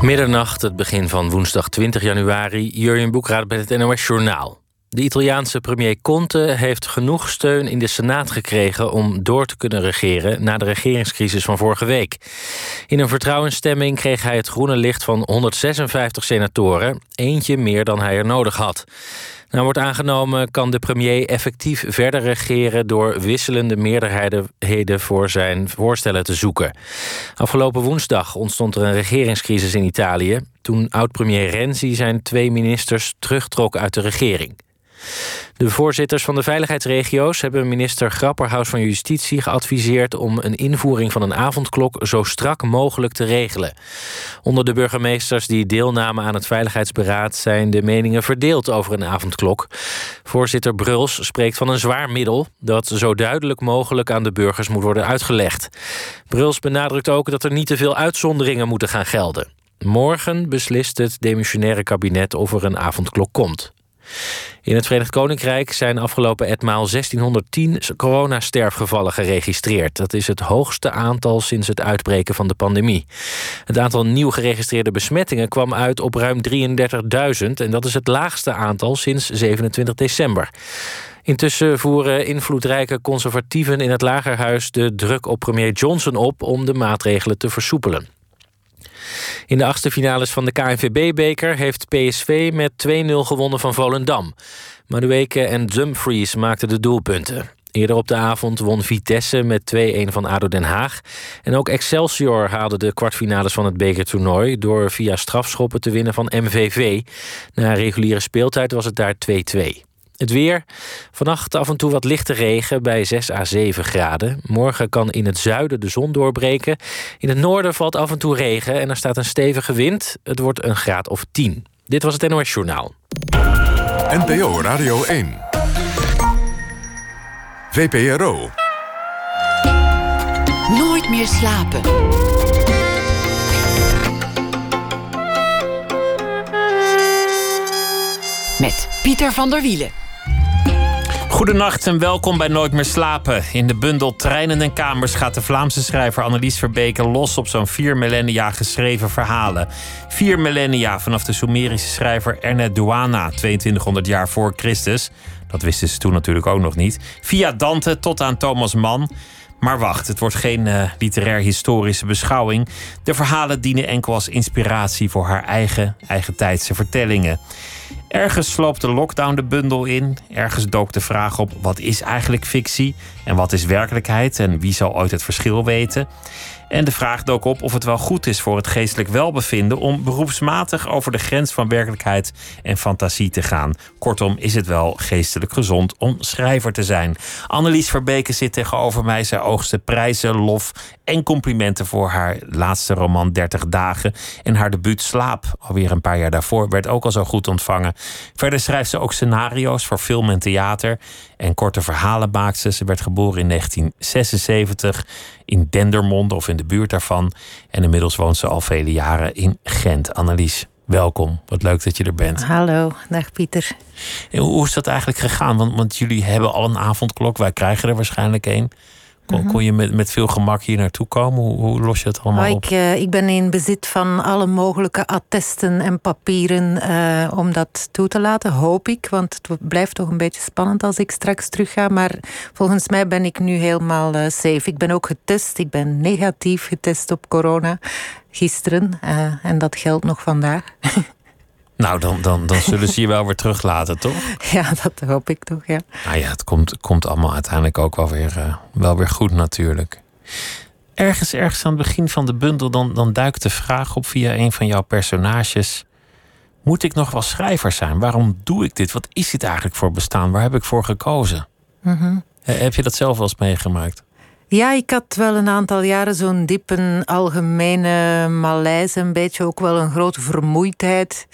Middernacht, het begin van woensdag 20 januari. Jurjen Boekraad bij het NOS Journaal. De Italiaanse premier Conte heeft genoeg steun in de Senaat gekregen om door te kunnen regeren na de regeringscrisis van vorige week. In een vertrouwensstemming kreeg hij het groene licht van 156 senatoren, eentje meer dan hij er nodig had. Nou wordt aangenomen kan de premier effectief verder regeren door wisselende meerderheden voor zijn voorstellen te zoeken. Afgelopen woensdag ontstond er een regeringscrisis in Italië toen oud-premier Renzi zijn twee ministers terugtrok uit de regering. De voorzitters van de veiligheidsregio's hebben minister Grapperhaus van Justitie geadviseerd om een invoering van een avondklok zo strak mogelijk te regelen. Onder de burgemeesters die deelnamen aan het veiligheidsberaad zijn de meningen verdeeld over een avondklok. Voorzitter Bruls spreekt van een zwaar middel dat zo duidelijk mogelijk aan de burgers moet worden uitgelegd. Bruls benadrukt ook dat er niet te veel uitzonderingen moeten gaan gelden. Morgen beslist het demissionaire kabinet of er een avondklok komt. In het Verenigd Koninkrijk zijn afgelopen etmaal 1610 coronasterfgevallen geregistreerd. Dat is het hoogste aantal sinds het uitbreken van de pandemie. Het aantal nieuw geregistreerde besmettingen kwam uit op ruim 33.000 en dat is het laagste aantal sinds 27 december. Intussen voeren invloedrijke conservatieven in het lagerhuis de druk op premier Johnson op om de maatregelen te versoepelen. In de achtste finales van de KNVB-beker heeft PSV met 2-0 gewonnen van Volendam. Madueke en Dumfries maakten de doelpunten. Eerder op de avond won Vitesse met 2-1 van ADO Den Haag. En ook Excelsior haalde de kwartfinales van het bekertoernooi... door via strafschoppen te winnen van MVV. Na reguliere speeltijd was het daar 2-2. Het weer. Vannacht af en toe wat lichte regen bij 6 à 7 graden. Morgen kan in het zuiden de zon doorbreken. In het noorden valt af en toe regen en er staat een stevige wind. Het wordt een graad of 10. Dit was het NOS Journaal. NPO Radio 1. VPRO. Nooit meer slapen. Met Pieter van der Wielen. Goedenacht en welkom bij Nooit meer slapen. In de bundel Treinen en Kamers gaat de Vlaamse schrijver Annelies Verbeke los op zo'n vier millennia geschreven verhalen. Vier millennia vanaf de Sumerische schrijver Ernest Douana, 2200 jaar voor Christus. Dat wisten ze toen natuurlijk ook nog niet. Via Dante tot aan Thomas Mann. Maar wacht, het wordt geen uh, literair-historische beschouwing. De verhalen dienen enkel als inspiratie voor haar eigen, eigen tijdse vertellingen. Ergens sloopt de lockdown de bundel in. Ergens dook de vraag op: wat is eigenlijk fictie en wat is werkelijkheid en wie zal ooit het verschil weten? En de vraag dook op of het wel goed is voor het geestelijk welbevinden om beroepsmatig over de grens van werkelijkheid en fantasie te gaan. Kortom, is het wel geestelijk gezond om schrijver te zijn. Annelies Verbeke zit tegenover mij. Zij oogste prijzen, lof en complimenten voor haar laatste roman 30 dagen. En haar debuut Slaap, alweer een paar jaar daarvoor, werd ook al zo goed ontvangen. Verder schrijft ze ook scenario's voor film en theater. En korte verhalen maakt ze. Ze werd geboren in 1976 in Dendermonde of in de buurt daarvan. En inmiddels woont ze al vele jaren in Gent. Annelies, welkom. Wat leuk dat je er bent. Hallo, dag Pieter. hoe is dat eigenlijk gegaan? Want, want jullie hebben al een avondklok. Wij krijgen er waarschijnlijk een. Kon, kon je met, met veel gemak hier naartoe komen? Hoe, hoe los je het allemaal oh, op? Ik, uh, ik ben in bezit van alle mogelijke attesten en papieren uh, om dat toe te laten, hoop ik. Want het blijft toch een beetje spannend als ik straks terug ga. Maar volgens mij ben ik nu helemaal uh, safe. Ik ben ook getest. Ik ben negatief getest op corona gisteren. en dat geldt nog vandaag. Nou, dan, dan, dan zullen ze je wel weer teruglaten, toch? Ja, dat hoop ik toch, ja. Nou ja, het komt, komt allemaal uiteindelijk ook wel weer, uh, wel weer goed natuurlijk. Ergens, ergens aan het begin van de bundel, dan, dan duikt de vraag op via een van jouw personages. Moet ik nog wel schrijver zijn? Waarom doe ik dit? Wat is dit eigenlijk voor bestaan? Waar heb ik voor gekozen? Mm -hmm. Heb je dat zelf wel eens meegemaakt? Ja, ik had wel een aantal jaren zo'n diep, een algemene malaise, een beetje ook wel een grote vermoeidheid.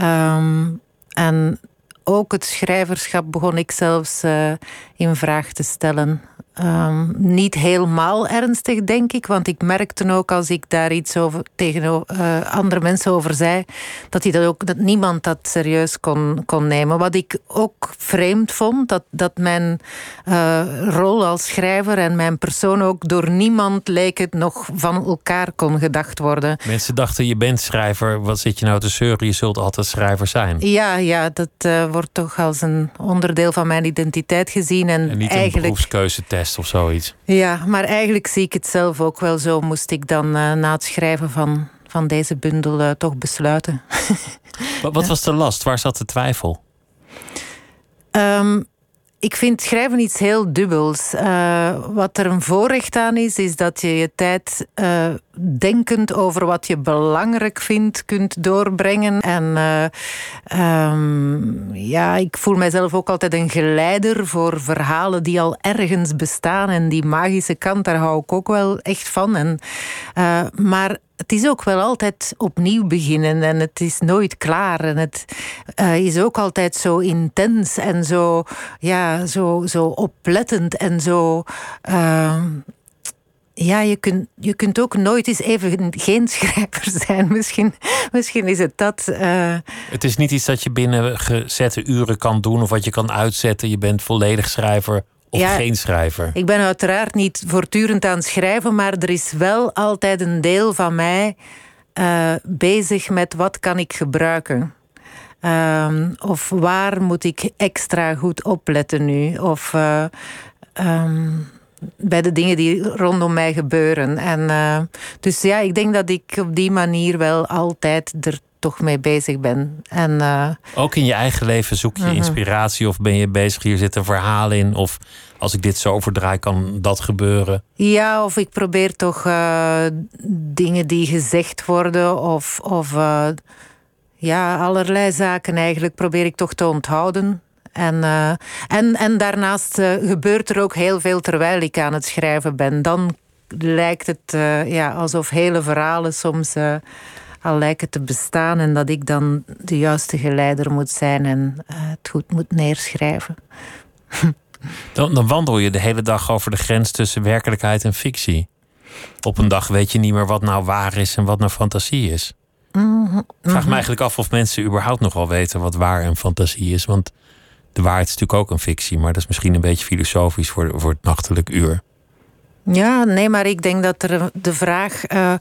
Um, en ook het schrijverschap begon ik zelfs uh, in vraag te stellen. Um, niet helemaal ernstig, denk ik. Want ik merkte ook als ik daar iets over, tegen uh, andere mensen over zei, dat, dat, ook, dat niemand dat serieus kon, kon nemen. Wat ik ook vreemd vond, dat, dat mijn uh, rol als schrijver en mijn persoon ook door niemand leek het nog van elkaar kon gedacht worden. Mensen dachten, je bent schrijver, wat zit je nou te zeuren? Je zult altijd schrijver zijn. Ja, ja dat uh, wordt toch als een onderdeel van mijn identiteit gezien. En, en niet eigenlijk... een beroepskeuzetest of zoiets. Ja, maar eigenlijk zie ik het zelf ook wel zo. Moest ik dan uh, na het schrijven van, van deze bundel uh, toch besluiten. wat, wat was de last? Waar zat de twijfel? Um, ik vind schrijven iets heel dubbels. Uh, wat er een voorrecht aan is, is dat je je tijd uh, denkend over wat je belangrijk vindt kunt doorbrengen. En uh, um, ja, ik voel mijzelf ook altijd een geleider voor verhalen die al ergens bestaan. En die magische kant, daar hou ik ook wel echt van. En, maar het is ook wel altijd opnieuw beginnen en het is nooit klaar. En het uh, is ook altijd zo intens en zo, ja, zo, zo oplettend en zo. Uh, ja, je kunt, je kunt ook nooit eens even geen schrijver zijn. Misschien, misschien is het dat. Uh... Het is niet iets dat je binnen gezette uren kan doen of wat je kan uitzetten. Je bent volledig schrijver of ja, geen schrijver? Ik ben uiteraard niet voortdurend aan het schrijven, maar er is wel altijd een deel van mij uh, bezig met wat kan ik gebruiken. Um, of waar moet ik extra goed opletten nu? Of uh, um, bij de dingen die rondom mij gebeuren. En, uh, dus ja, ik denk dat ik op die manier wel altijd er toch mee bezig ben. En, uh, Ook in je eigen leven zoek je uh mhm. -huh. inspiratie of ben je bezig, hier zit een verhaal in of als ik dit zo verdraai, kan dat gebeuren? Ja, of ik probeer toch uh, dingen die gezegd worden of, of uh, ja, allerlei zaken eigenlijk probeer ik toch te onthouden. En, uh, en, en daarnaast gebeurt er ook heel veel terwijl ik aan het schrijven ben. Dan lijkt het ja, alsof hele verhalen soms al lijken te bestaan en dat ik dan de juiste geleider moet zijn en het goed moet neerschrijven. Dan, dan, wandel je de hele dag over de grens tussen werkelijkheid en fictie. Op een dag weet je niet meer wat nou waar is en wat nou fantasie is. Mm Ik vraag me eigenlijk af of mensen überhaupt nog wel weten wat waar en fantasie is. Want de waarheid is natuurlijk ook een fictie, maar dat is misschien een beetje filosofisch voor, voor het nachtelijk uur. Ja, nee, maar ik denk dat er de vraag. Uh,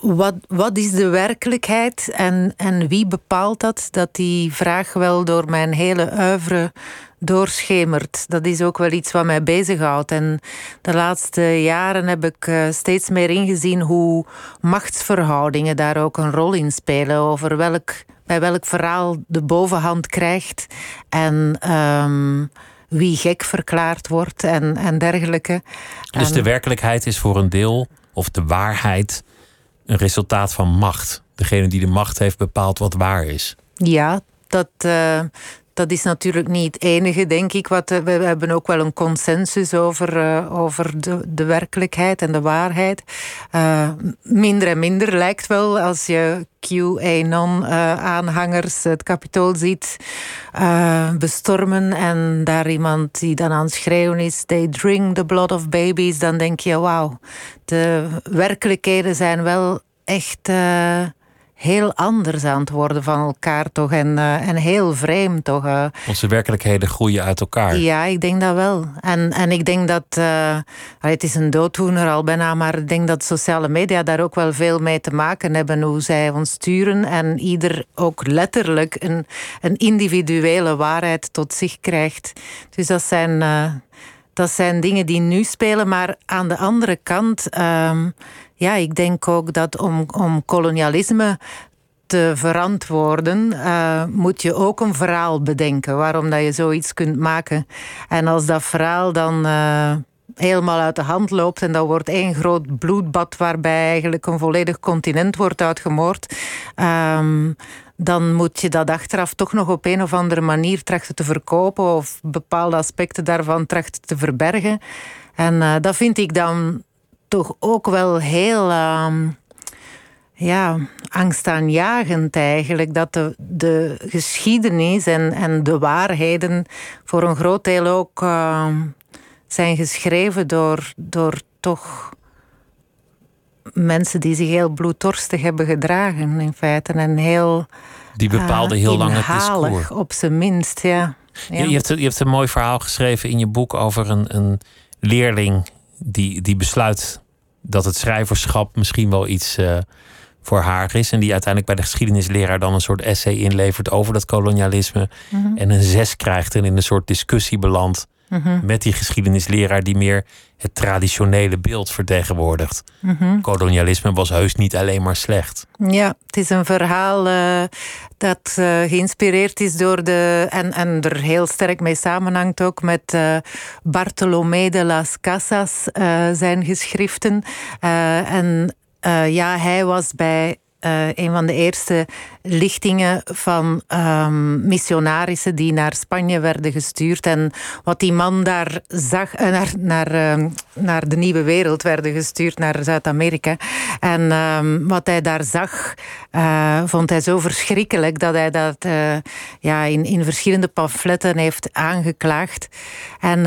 wat, wat is de werkelijkheid en, en wie bepaalt dat? Dat die vraag wel door mijn hele oeuvre doorschemert. Dat is ook wel iets wat mij bezighoudt. En de laatste jaren heb ik uh, steeds meer ingezien hoe machtsverhoudingen daar ook een rol in spelen. Over welk, bij welk verhaal de bovenhand krijgt. En. Um, wie gek verklaard wordt en, en dergelijke. Dus en... de werkelijkheid is voor een deel, of de waarheid, een resultaat van macht. Degene die de macht heeft bepaalt wat waar is. Ja, dat, uh, dat is natuurlijk niet het enige, denk ik. Wat, we hebben ook wel een consensus over, uh, over de, de werkelijkheid en de waarheid. Uh, minder en minder lijkt wel als je QAnon-aanhangers het kapitool ziet bestormen en daar iemand die dan aan het schreeuwen is: They drink the blood of babies. Dan denk je: wauw, de werkelijkheden zijn wel echt heel anders aan het worden van elkaar toch. En, uh, en heel vreemd toch. Uh. Onze werkelijkheden groeien uit elkaar. Ja, ik denk dat wel. En, en ik denk dat, uh, het is een dooddoener al bijna, maar ik denk dat sociale media daar ook wel veel mee te maken hebben. Hoe zij ons sturen en ieder ook letterlijk een, een individuele waarheid tot zich krijgt. Dus dat zijn... dat zijn dingen die nu spelen, maar aan de andere kant ehm, ja, ik denk ook dat om, om kolonialisme te verantwoorden, uh, moet je ook een verhaal bedenken waarom dat je zoiets kunt maken. En als dat verhaal dan uh, helemaal uit de hand loopt en dat wordt één groot bloedbad waarbij eigenlijk een volledig continent wordt uitgemoord. Um, dan moet je dat achteraf toch nog op een of andere manier trachten te verkopen of bepaalde aspecten daarvan trachten te verbergen. En uh, dat vind ik dan toch ook wel heel. Uh, ja, angstaanjagend eigenlijk. Dat de, de geschiedenis en, en de waarheden voor een groot deel ook uh, zijn geschreven door, door toch mensen die zich heel bloeddorstig hebben gedragen, in feite. En heel. Die bepaalde uh, heel lang het discours. op zijn minst, ja. ja. Je, hebt, je hebt een mooi verhaal geschreven in je boek over een, een leerling die, die besluit dat het schrijverschap misschien wel iets uh, voor haar is. En die uiteindelijk bij de geschiedenisleraar dan een soort essay inlevert over dat kolonialisme. Mm -hmm. En een zes krijgt en in een soort discussie belandt -hmm. met die geschiedenisleraar die meer het traditionele beeld vertegenwoordigt. -hmm. Kolonialisme was heus niet alleen maar slecht. Ja, het is een verhaal uh, dat uh, geïnspireerd is door de. En, en er heel sterk mee samenhangt ook met uh, Bartolomé de las Casas, zijn geschriften. en ja, hij was bij uh, een van de eerste lichtingen van um, missionarissen die naar Spanje werden gestuurd. En wat die man daar zag, uh, naar, naar, uh, naar de nieuwe wereld werden gestuurd, naar Zuid-Amerika. En um, wat hij daar zag, vond hij zo verschrikkelijk dat hij dat ja, in, in verschillende pamfletten heeft aangeklaagd. En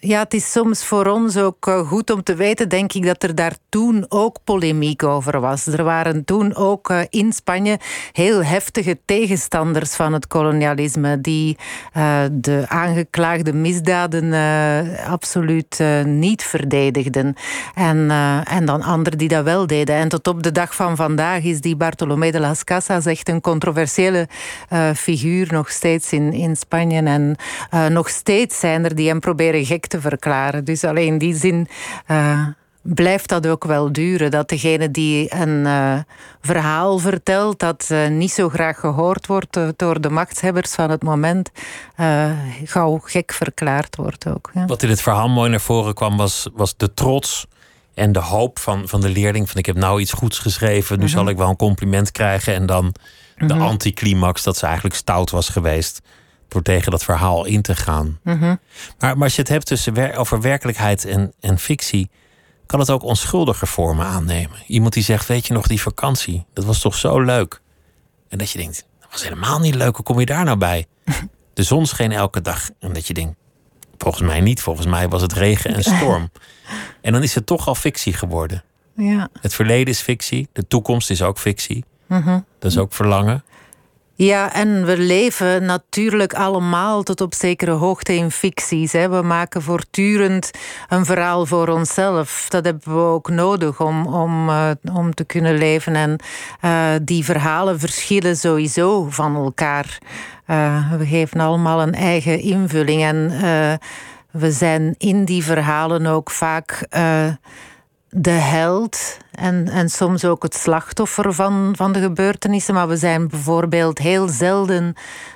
ja, het is soms voor ons ook goed om te weten, denk ik, dat er daar toen ook polemiek over was. Er waren toen ook ook uh, in Spanje heel heftige tegenstanders van het kolonialisme, die uh, de aangeklaagde misdaden uh, absoluut niet verdedigden. En, en dan anderen die dat wel deden. En tot op de dag van vandaag is die Bartolomé de las Casas echt een controversiële figuur nog steeds in, in Spanje. En nog steeds zijn er die hem proberen gek te verklaren. Dus alleen in die zin blijft dat ook wel duren. Dat degene die een uh, verhaal vertelt, dat uh, niet zo graag gehoord wordt uh, door de machtshebbers van het moment, gauw gek verklaard wordt ook. Ja. Wat in het verhaal mooi naar voren kwam, was, was de trots en de hoop van, van de leerling: van ik heb nou iets goeds geschreven, nu mm -hmm. zal ik wel een compliment krijgen. En dan de mm -hmm. anticlimax dat ze eigenlijk stout was geweest door tegen dat verhaal in te gaan. Mm -hmm. maar, maar als je het hebt tussen wer over werkelijkheid en, en fictie kan het ook onschuldige vormen aannemen. Iemand die zegt, weet je nog, die vakantie, dat was toch zo leuk. En dat je denkt, dat was helemaal niet leuk, hoe kom je daar nou bij? De zon scheen elke dag. En dat je denkt, volgens mij niet, volgens mij was het regen en storm. En dan is het toch al fictie geworden. Ja. Het verleden is fictie, de toekomst is ook fictie. -hmm. Dat is ook verlangen. Ja, en we leven natuurlijk allemaal tot op zekere hoogte in ficties. Hè. We maken voortdurend een verhaal voor onszelf. Dat hebben we ook nodig om, om, uh, om te kunnen leven. En uh, die verhalen verschillen sowieso van elkaar. Uh, we geven allemaal een eigen invulling. En we zijn in die verhalen ook vaak de held en, en soms ook het slachtoffer van, van de gebeurtenissen. Maar we zijn bijvoorbeeld heel zelden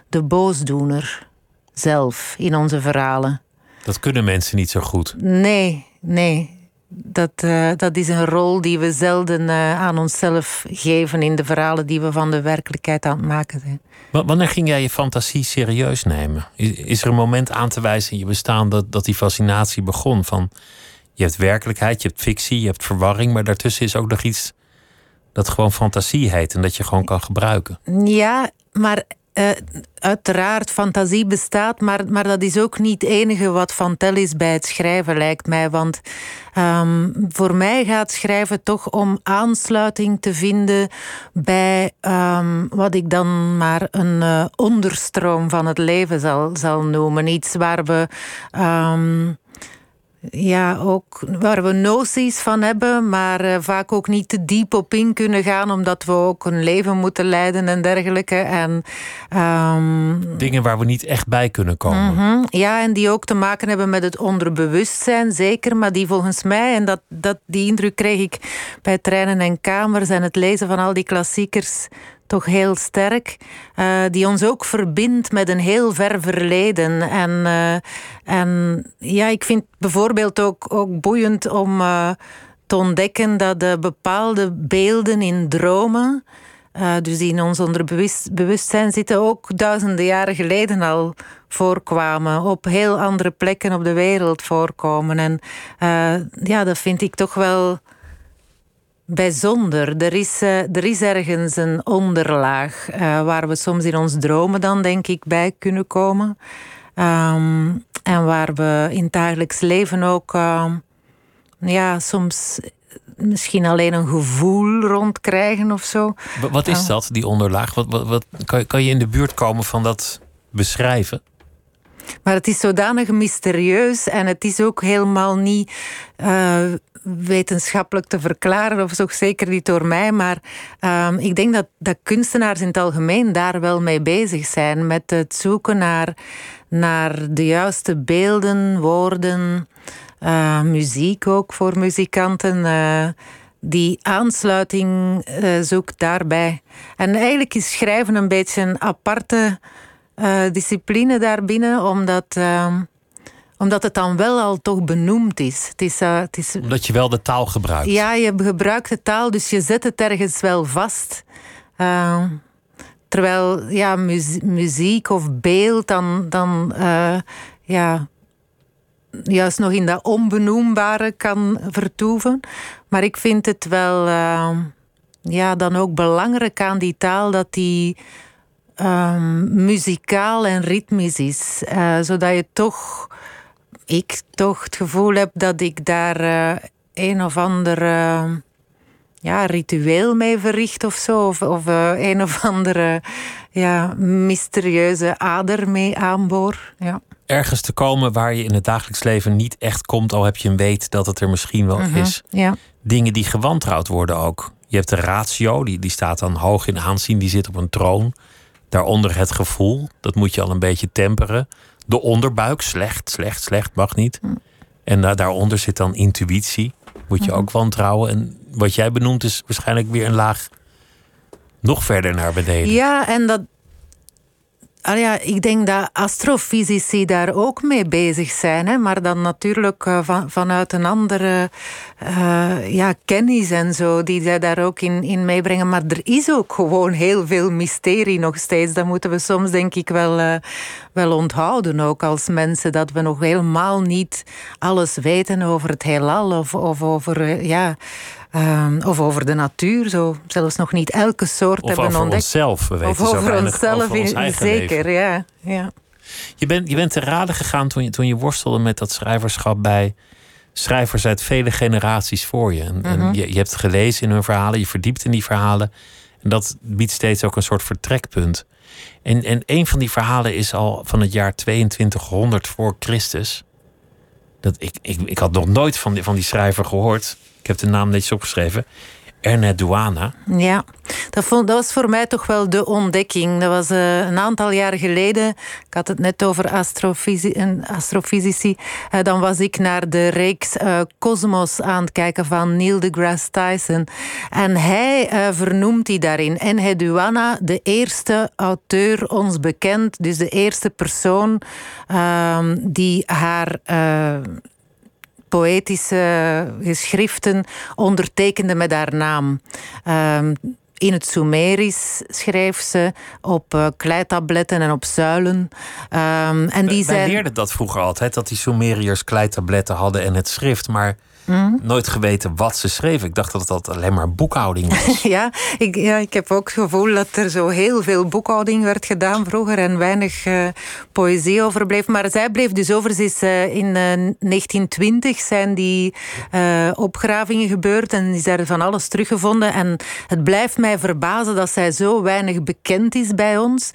de boosdoener zelf in onze verhalen. Dat kunnen mensen niet zo goed. Nee, nee. Dat, uh, dat is een rol die we zelden uh, aan onszelf geven in de verhalen die we van de werkelijkheid aan het maken zijn. Wanneer ging jij je fantasie serieus nemen? Is, is er een moment aan te wijzen in je bestaan dat, dat die fascinatie begon? Van je hebt werkelijkheid, je hebt fictie, je hebt verwarring, maar daartussen is ook nog iets dat gewoon fantasie heet en dat je gewoon kan gebruiken. Ja, maar uh, uiteraard, fantasie bestaat, maar, maar dat is ook niet het enige wat van tel is bij het schrijven, lijkt mij. Want um, voor mij gaat schrijven toch om aansluiting te vinden bij um, wat ik dan maar een uh, onderstroom van het leven zal, zal noemen. Iets waar we. Um, ja, ook waar we noties van hebben, maar uh, vaak ook niet te diep op in kunnen gaan, omdat we ook een leven moeten leiden en dergelijke. En, um, Dingen waar we niet echt bij kunnen komen. -hmm, ja, en die ook te maken hebben met het onderbewustzijn, zeker, maar die volgens mij, en dat, dat, die indruk kreeg ik bij treinen en kamers en het lezen van al die klassiekers toch heel sterk. Uh, die ons ook verbindt met een heel ver verleden. En, uh, en ja, ik vind bijvoorbeeld ook, ook boeiend om uh, te ontdekken dat bepaalde beelden in dromen. dus die in ons onderbewustzijn zitten, ook duizenden jaren geleden al voorkwamen. Op heel andere plekken op de wereld voorkomen. En ja, dat vind ik toch wel bijzonder. Er is, uh, er is ergens een onderlaag uh, waar we soms in ons dromen dan, denk ik, bij kunnen komen. Um, en waar we in het dagelijks leven ook uh, ja, soms misschien alleen een gevoel rondkrijgen of zo. Wat is dat, die onderlaag? Wat, wat, wat, kan je in de buurt komen van dat beschrijven? Maar het is zodanig mysterieus en het is ook helemaal niet uh, wetenschappelijk te verklaren, of zo zeker niet door mij. Maar uh, ik denk dat, dat kunstenaars in het algemeen daar wel mee bezig zijn. Met het zoeken naar, naar de juiste beelden, woorden, uh, muziek ook voor muzikanten die aansluiting zoekt daarbij. En eigenlijk is schrijven een beetje een aparte uh, discipline daarbinnen, omdat, uh, omdat het dan wel al toch benoemd is. Het is, uh, het is. Omdat je wel de taal gebruikt. Ja, je gebruikt de taal, dus je zet het ergens wel vast. terwijl ja, muziek of beeld dan, dan ja, juist nog in dat onbenoembare kan vertoeven. Maar ik vind het wel ja, dan ook belangrijk aan die taal dat die um, muzikaal en ritmisch is. Uh, zodat je toch, ik toch het gevoel heb dat ik daar uh, een of ander uh, ja, ritueel mee verricht of zo. Of, of een of andere ja, mysterieuze ader mee aanboor. Ja. Ergens te komen waar je in het dagelijks leven niet echt komt, al heb je een weet dat het er misschien wel mhm, is. Ja. Dingen die gewantrouwd worden ook. Je hebt de ratio, die, die staat dan hoog in aanzien, die zit op een troon. Daaronder het gevoel, dat moet je al een beetje temperen. De onderbuik, slecht, slecht, slecht, mag niet. Hm. En daaronder zit dan intuïtie, moet je hm. ook wantrouwen. En wat jij benoemt is waarschijnlijk weer een laag nog verder naar beneden. Ja, en dat, Ah ja, ik denk dat astrofysici daar ook mee bezig zijn. Hè? Maar dan natuurlijk uh, van, vanuit een andere uh, ja, kennis en zo, die zij daar ook in, in meebrengen. Maar er is ook gewoon heel veel mysterie nog steeds. Dat moeten we soms, denk ik, wel, uh, wel onthouden. Ook als mensen, dat we nog helemaal niet alles weten over het heelal of, of over. ja, Um, of over de natuur, zo zelfs nog niet elke soort of hebben over ontdekt. Onszelf. We weten of over onszelf, over ons eigen zeker, ja. ja. Je, bent, je bent te raden gegaan toen je, toen je worstelde met dat schrijverschap bij schrijvers uit vele generaties voor je. En, en Mhm. je, je hebt gelezen in hun verhalen, je verdiept in die verhalen. En dat biedt steeds ook een soort vertrekpunt. En, en een van die verhalen is al van het jaar 2200 voor Christus. Dat, ik, ik, ik had nog nooit van die, van die schrijver gehoord. Ik heb de naam netjes opgeschreven. Ernest Douana. Ja, dat, vond, dat was voor mij toch wel de ontdekking. Dat was uh, een aantal jaar geleden. Ik had het net over astrofysi astrofysici. Uh, dan was ik naar de reeks uh, Cosmos aan het kijken van Neil deGrasse Tyson. En hij vernoemt die daarin. Ernest Douana, de eerste auteur ons bekend. Dus de eerste persoon ehm, die haar poëtische geschriften ondertekende met haar naam. Um, in het Sumerisch schreef ze op uh, kleitabletten en op zuilen. Um, en die Wij zijn... leerden dat vroeger altijd, dat die Sumeriërs kleitabletten hadden en het schrift. Maar Mm. nooit geweten wat ze schreven. Ik dacht dat dat alleen maar boekhouding was. ja, ik, ja, ik heb ook het gevoel dat er zo heel veel boekhouding werd gedaan vroeger en weinig uh, poëzie overbleef. Maar zij bleef dus over. Ze is, uh, in uh, 1920 zijn die opgravingen gebeurd en is daar van alles teruggevonden. En het blijft mij verbazen dat zij zo weinig bekend is bij ons.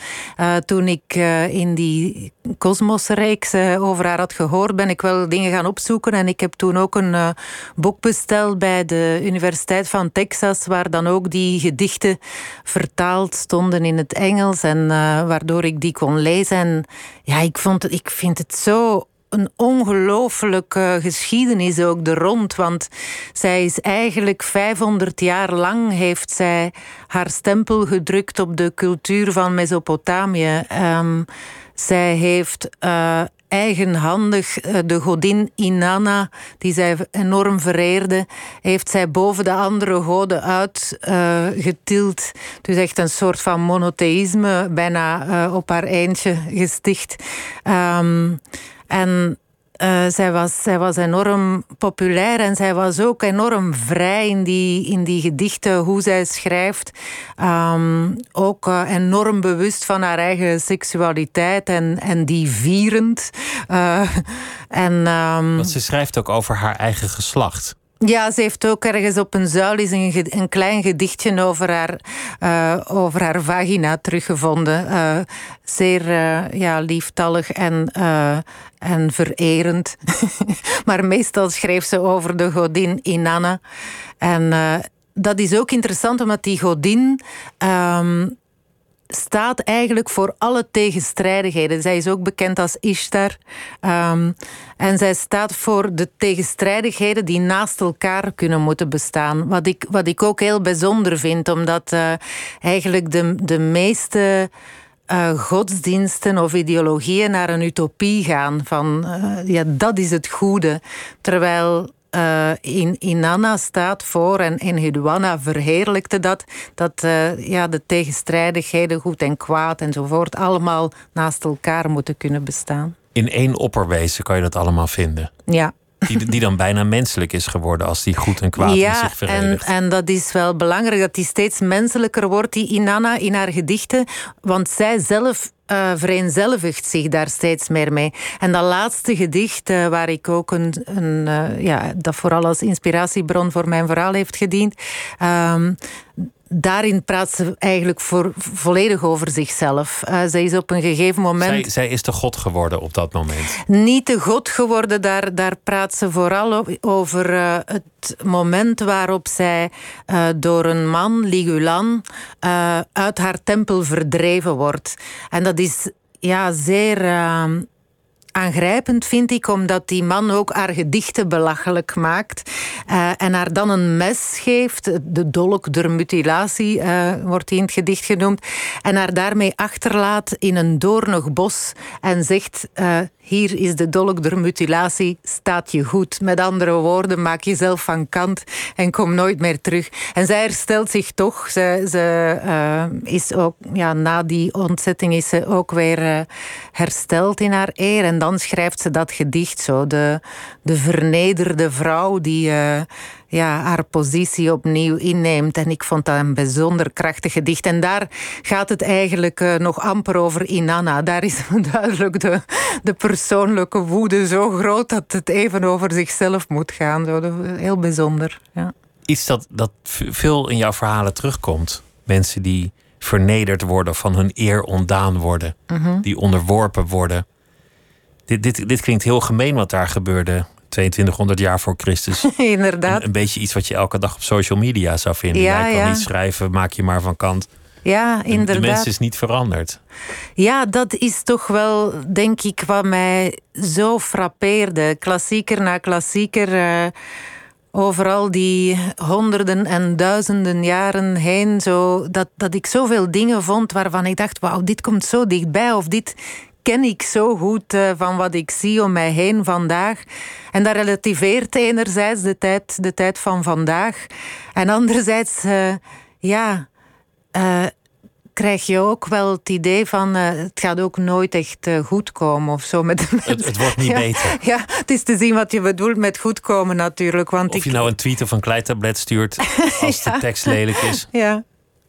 toen ik in die Cosmos-reeks over haar had gehoord, ben ik wel dingen gaan opzoeken. En ik heb toen ook een boek besteld bij de Universiteit van Texas, waar dan ook die gedichten vertaald stonden in het Engels en uh, waardoor ik die kon lezen. En ja, ik, vond ik vind het zo een ongelooflijke geschiedenis ook er rond. Want zij is eigenlijk 500 jaar lang heeft zij haar stempel gedrukt op de cultuur van Mesopotamië. Um, zij heeft uh, eigenhandig de godin Inanna, die zij enorm vereerde, heeft zij boven de andere goden uitgetild. Uh, dus echt een soort van monotheïsme bijna op haar eindje gesticht. Um, en uh, zij, was, zij was enorm populair en zij was ook enorm vrij in die, in die gedichten, hoe zij schrijft. Um, ook uh, enorm bewust van haar eigen seksualiteit en, en die vierend. Uh, en, um, Want ze schrijft ook over haar eigen geslacht. Ja, ze heeft ook ergens op een zuil is een, een klein gedichtje over haar, uh, over haar vagina teruggevonden. Uh, zeer uh, ja, lieftallig en, en vererend. maar meestal schreef ze over de godin Inanna. En dat is ook interessant, omdat die godin. Um, staat eigenlijk voor alle tegenstrijdigheden. Zij is ook bekend als Ishtar. Um, en zij staat voor de tegenstrijdigheden die naast elkaar kunnen moeten bestaan. Wat ik, wat ik ook heel bijzonder vind, omdat uh, eigenlijk de, de meeste. Uh, godsdiensten of ideologieën naar een utopie gaan. Van uh, ja, dat is het goede. Terwijl uh, in Inanna staat voor en in verheerlijkte dat, dat uh, ja, de tegenstrijdigheden, goed en kwaad enzovoort, allemaal naast elkaar moeten kunnen bestaan. In één opperwezen kan je dat allemaal vinden. Ja. Die, die dan bijna menselijk is geworden als die goed en kwaad ja, in zich verenigt. En, en dat is wel belangrijk, dat die steeds menselijker wordt, die Inanna, in haar gedichten. Want zij zelf uh, vereenzelvigt zich daar steeds meer mee. En dat laatste gedicht, uh, waar ik ook een, een uh, ja, dat vooral als inspiratiebron voor mijn verhaal heeft gediend. Um, daarin praat ze eigenlijk voor, volledig over zichzelf. Uh, zij is op een gegeven moment. Zij, zij, is de God geworden op dat moment. Niet de God geworden, daar, daar praat ze vooral over uh, het moment waarop zij uh, door een man, Ligulan, uit haar tempel verdreven wordt. En dat is ja, zeer aangrijpend, vind ik, omdat die man ook haar gedichten belachelijk maakt. Uh, en haar dan een mes geeft, de dolk der mutilatie uh, wordt in het gedicht genoemd. En haar daarmee achterlaat in een doornig bos en zegt: uh, Hier is de dolk der mutilatie, staat je goed. Met andere woorden, maak jezelf van kant en kom nooit meer terug. En zij herstelt zich toch. Ze, ze is ook, ja, na die ontzetting is ze ook weer hersteld in haar eer. En dan schrijft ze dat gedicht zo. De, de vernederde vrouw die uh, ja, haar positie opnieuw inneemt. En ik vond dat een bijzonder krachtig gedicht. En daar gaat het eigenlijk uh, nog amper over Inanna. Daar is duidelijk de, de persoonlijke woede zo groot dat het even over zichzelf moet gaan. Zo, heel bijzonder. Ja. Iets dat, dat veel in jouw verhalen terugkomt. Mensen die vernederd worden, van hun eer ontdaan worden, mm -hmm. die onderworpen worden. Dit, dit, dit klinkt heel gemeen wat daar gebeurde 2200 jaar voor Christus. Inderdaad. Een, een, beetje iets wat je elke dag op social media zou vinden. Ja, Jij kan ja. niet schrijven, maak je maar van kant. Ja, inderdaad. De, de mens is niet veranderd. Ja, dat is toch wel, denk ik, wat mij zo frappeerde. Klassieker na klassieker. Uh, overal die honderden en duizenden jaren heen. Zo, dat, dat ik zoveel dingen vond waarvan ik dacht: wauw, dit komt zo dichtbij. Of dit ken ik zo goed uh, van wat ik zie om mij heen vandaag. En dat relativeert enerzijds de tijd, de tijd van vandaag. En anderzijds, uh, ja, uh, krijg je ook wel het idee van het gaat ook nooit echt goed komen of zo. Met, met het, het, wordt niet ja, beter. Ja, het is te zien wat je bedoelt met goed komen natuurlijk. Want of ik... je nou een tweet of een kleitablet stuurt als ja. de tekst lelijk is. Ja,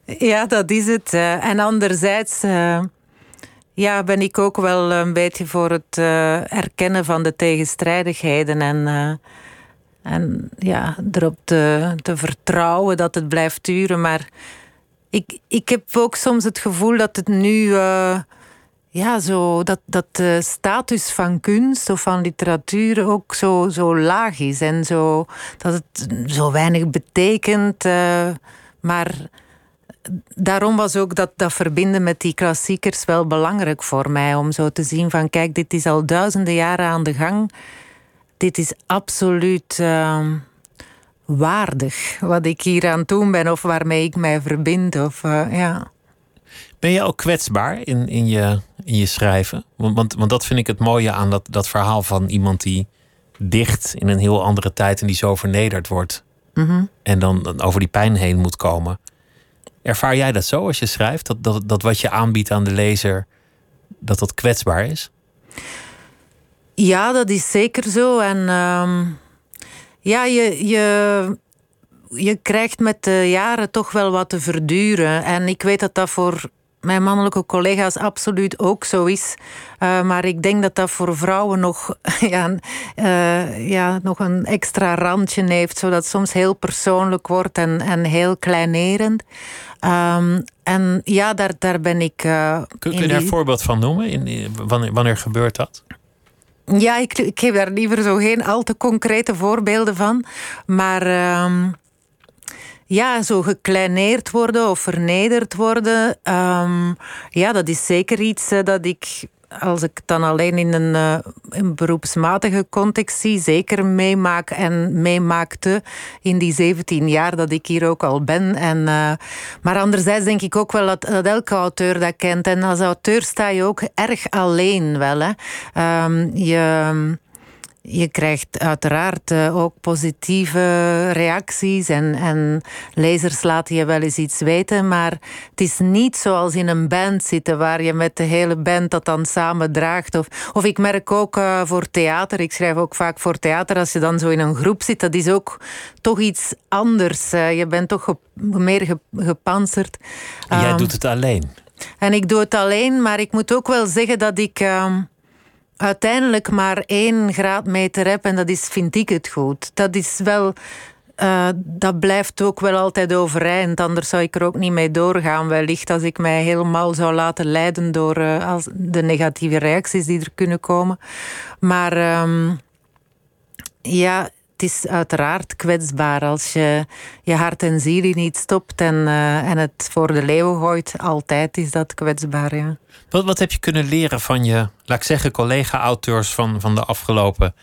ja dat is het. en anderzijds ja, ben ik ook wel een beetje voor het uh, erkennen van de tegenstrijdigheden en, uh, en ja, erop te, te vertrouwen dat het blijft duren. Maar ik, ik heb ook soms het gevoel dat het nu. Uh, ja, zo, dat, dat de status van kunst of van literatuur ook zo, zo laag is. En zo, dat het zo weinig betekent. maar daarom was ook dat, dat verbinden met die klassiekers wel belangrijk voor mij. Om zo te zien van kijk, dit is al duizenden jaren aan de gang. Dit is absoluut uh, waardig wat ik hier aan het doen ben of waarmee ik mij verbind. Of, uh, ja. Ben je ook kwetsbaar in, in, je, in je schrijven? Want, want, want dat vind ik het mooie aan dat, dat verhaal van iemand die dicht in een heel andere tijd en die zo vernederd wordt. Mm -hmm. En dan over die pijn heen moet komen. Ervaar jij dat zo als je schrijft? Dat, dat, dat wat je aanbiedt aan de lezer, dat dat kwetsbaar is? Ja, dat is zeker zo. En ehm, ja, je, je, je krijgt met de jaren toch wel wat te verduren. En ik weet dat dat voor mijn mannelijke collega's absoluut ook zo is. Uh, maar ik denk dat dat voor vrouwen nog, ja, uh, ja, nog een extra randje heeft, zodat het soms heel persoonlijk wordt en, en heel kleinerend. Um, en ja, daar, daar ben ik. Uh, kun, kun je daar een voorbeeld van noemen? In, wanneer, wanneer gebeurt dat? Ja, ik, ik geef daar liever zo geen al te concrete voorbeelden van. Maar um, ja, zo gekleineerd worden of vernederd worden. Um, ja, dat is zeker iets dat ik, als ik dan alleen in een, een, beroepsmatige context zie, zeker meemaak en meemaakte in die 17 jaar dat ik hier ook al ben. En, uh, maar anderzijds denk ik ook wel dat, dat, elke auteur dat kent. En als auteur sta je ook erg alleen wel. Hè. Um, je je krijgt uiteraard uh, ook positieve reacties en, en lezers laten je wel eens iets weten, maar het is niet zoals in een band zitten waar je met de hele band dat dan samen draagt. Of, of ik merk ook uh, voor theater, ik schrijf ook vaak voor theater, als je dan zo in een groep zit, dat is ook toch iets anders. Uh, je bent toch meer ge, gepanzerd. Jij um, doet het alleen? En ik doe het alleen, maar ik moet ook wel zeggen dat ik. Um, uiteindelijk maar één graadmeter heb en dat is, vind ik het goed. Dat is wel. Uh, dat blijft ook wel altijd overeind. Anders zou ik er ook niet mee doorgaan, wellicht. Als ik mij helemaal zou laten leiden door uh, als de negatieve reacties die er kunnen komen. Maar um, ja, het is uiteraard kwetsbaar als je je hart en ziel niet stopt en, uh, en het voor de leeuw gooit. Altijd is dat kwetsbaar, ja. Wat, wat heb je kunnen leren van je, laat ik zeggen, collega-auteurs van, van de afgelopen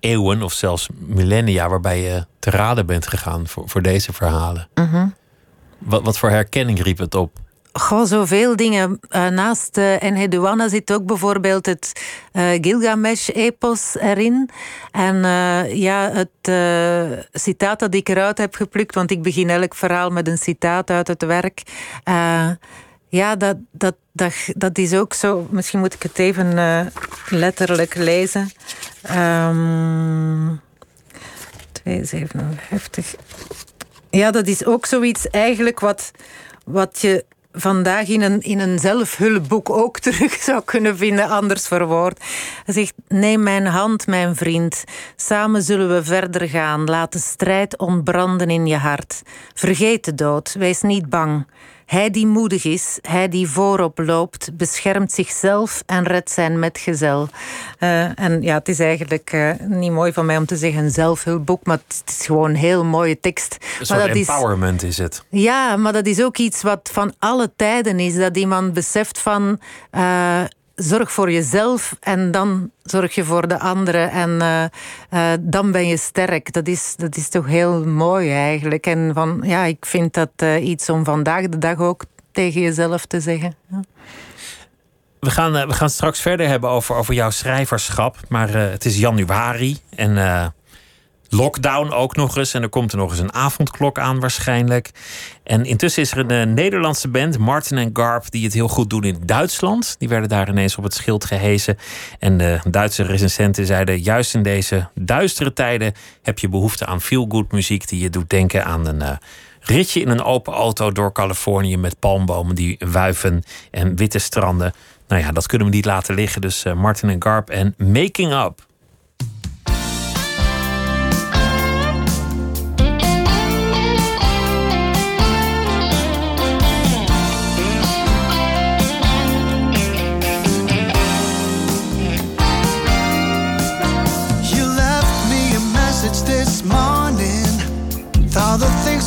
eeuwen of zelfs millennia, waarbij je te raden bent gegaan voor, voor deze verhalen? Mm -hmm. wat, wat voor herkenning riep het op? Goh, zoveel dingen. Uh, naast uh, Enheduanna zit ook bijvoorbeeld het uh, Gilgamesh-epos erin. En ja, het citaat dat ik eruit heb geplukt, want ik begin elk verhaal met een citaat uit het werk. ja, dat, dat, dat, dat is ook zo. Misschien moet ik het even letterlijk lezen. Um, 257. Ja, dat is ook zoiets eigenlijk wat, wat je vandaag in een, in een zelfhulpboek ook terug zou kunnen vinden, anders verwoord. Hij zegt: Neem mijn hand, mijn vriend. Samen zullen we verder gaan. Laat de strijd ontbranden in je hart. Vergeet de dood, wees niet bang. Hij die moedig is, hij die voorop loopt, beschermt zichzelf en redt zijn metgezel. Uh, en ja, het is eigenlijk uh, niet mooi van mij om te zeggen een zelfhulpboek, maar het is gewoon een heel mooie tekst. Een soort maar dat empowerment is, is, het. Ja, maar dat is ook iets wat van alle tijden is. Dat iemand beseft van... Uh, zorg voor jezelf en dan zorg je voor de anderen. En uh, uh, dan ben je sterk. Dat is, dat is toch heel mooi eigenlijk. En van, ja, ik vind dat uh, iets om vandaag de dag ook tegen jezelf te zeggen. Ja. We gaan, we gaan straks verder hebben over, over jouw schrijverschap. Maar het is januari en lockdown ook nog eens. En er komt er nog eens een avondklok aan waarschijnlijk. En intussen is er een, een Nederlandse band, Martin en Garp, die het heel goed doen in Duitsland. Die werden daar ineens op het schild gehezen. En de Duitse recensenten zeiden: juist in deze duistere tijden heb je behoefte aan feel-good muziek die je doet denken aan een. Uh, ritje in een open auto door Californië met palmbomen die wuiven en witte stranden. Nou ja, dat kunnen we niet laten liggen. Dus uh, Martin en Garp en Making Up.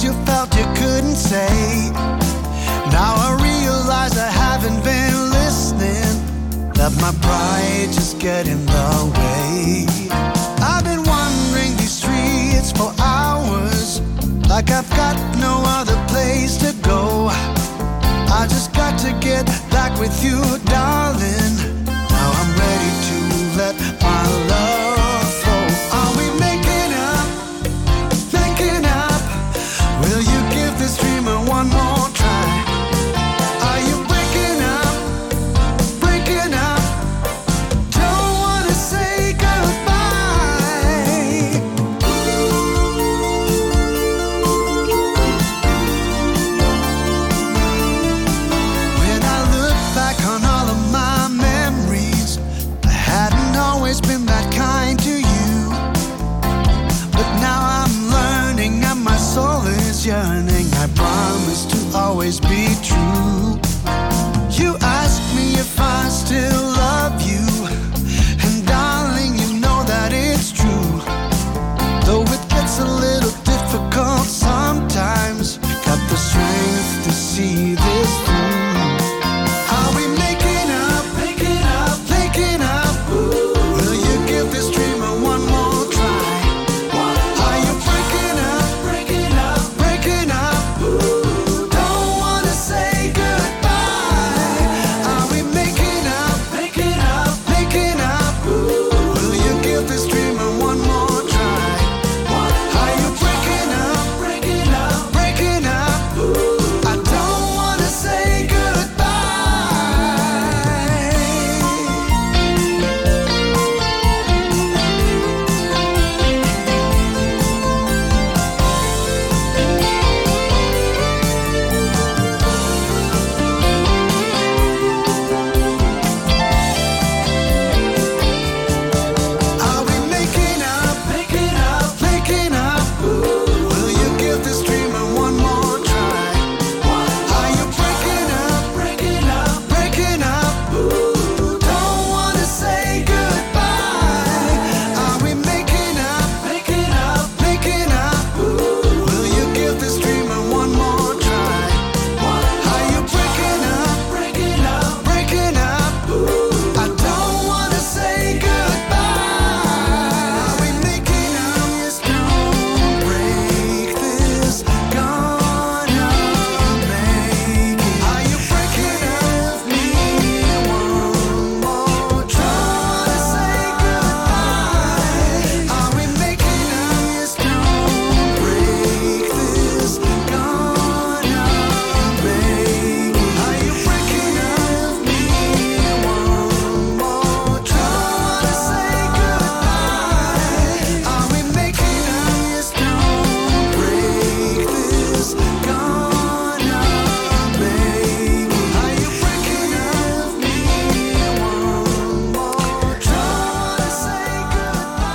You felt you couldn't say. Now I realize I haven't been listening, that my pride just get in the way. I've been wandering these streets for hours, like I've got no other place to go. I just got to get back with you, darling.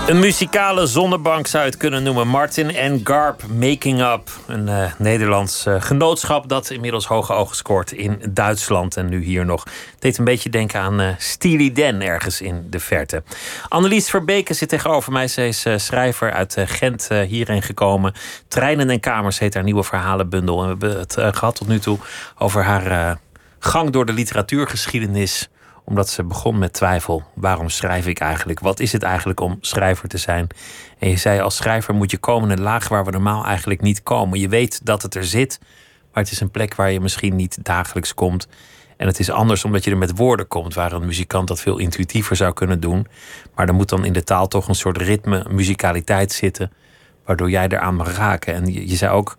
Een muzikale zonnebank zou je het kunnen noemen. Martin en Garp Making Up. Een uh, Nederlands uh, genootschap dat inmiddels hoge ogen scoort in Duitsland. En nu hier nog. Het deed een beetje denken aan uh, Steely Dan ergens in de verte. Annelies Verbeke zit tegenover mij. Ze is schrijver uit Gent hierheen gekomen. Treinen en Kamers heet haar nieuwe verhalenbundel. En we hebben het gehad tot nu toe over haar gang door de literatuurgeschiedenis omdat ze begon met twijfel. Waarom schrijf ik eigenlijk? Wat is het eigenlijk om schrijver te zijn? En je zei als schrijver moet je komen in een laag waar we normaal eigenlijk niet komen. Je weet dat het er zit, maar het is een plek waar je misschien niet dagelijks komt. En het is anders omdat je er met woorden komt, waar een muzikant dat veel intuïtiever zou kunnen doen. Maar er moet dan in de taal toch een soort ritme, muzikaliteit zitten, waardoor jij eraan mag raken. En je, je zei ook,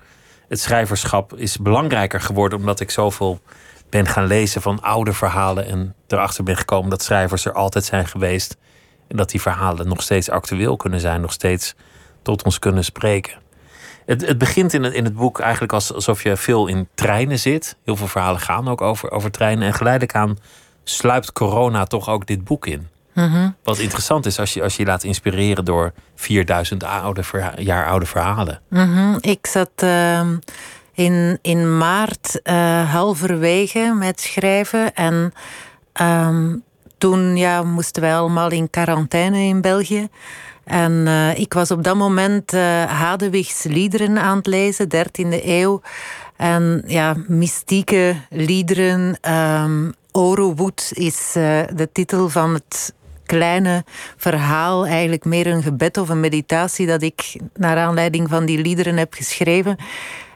het schrijverschap is belangrijker geworden omdat ik zoveel ben gaan lezen van oude verhalen en erachter ben gekomen dat schrijvers er altijd zijn geweest. En dat die verhalen nog steeds actueel kunnen zijn, nog steeds tot ons kunnen spreken. Het, het begint in het, in het boek eigenlijk alsof je veel in treinen zit. Heel veel verhalen gaan ook over, over treinen. En geleidelijk aan sluipt corona toch ook dit boek in. Mhm. Wat interessant is als je, als je laat inspireren door 4000 oude, jaar oude verhalen. Mhm. Ik zat. Uh in, in maart uh, halverwege met schrijven. En um, toen ja, moesten wij allemaal in quarantaine in België. En uh, ik was op dat moment uh, Hadewigs liederen aan het lezen, 13e eeuw. En ja, mystieke liederen. Um, Orowood is de titel van het kleine verhaal, eigenlijk meer een gebed of een meditatie dat ik naar aanleiding van die liederen heb geschreven.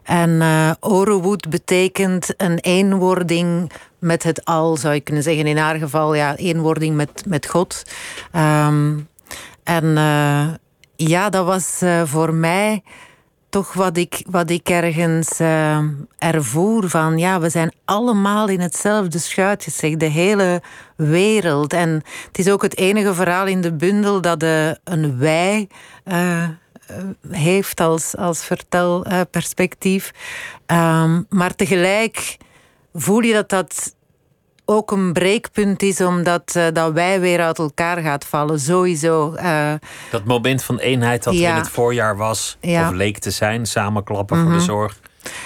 En uh, Orewood betekent een eenwording met het al, zou je kunnen zeggen. In haar geval, ja, eenwording met, met God. Um, en uh, ja, dat was uh, voor mij toch wat ik, wat ik ergens uh, ervoer van ja, we zijn allemaal in hetzelfde schuitje, zeg, de hele wereld. En het is ook het enige verhaal in de bundel dat een wij eh, heeft als, als vertelperspectief. Um, maar tegelijk voel je dat dat ook een breekpunt is, omdat uh, dat wij weer uit elkaar gaat vallen, sowieso. Uh, dat moment van eenheid dat ja. in het voorjaar was, ja. of leek te zijn, samenklappen mm -hmm. voor de mhm. zorg.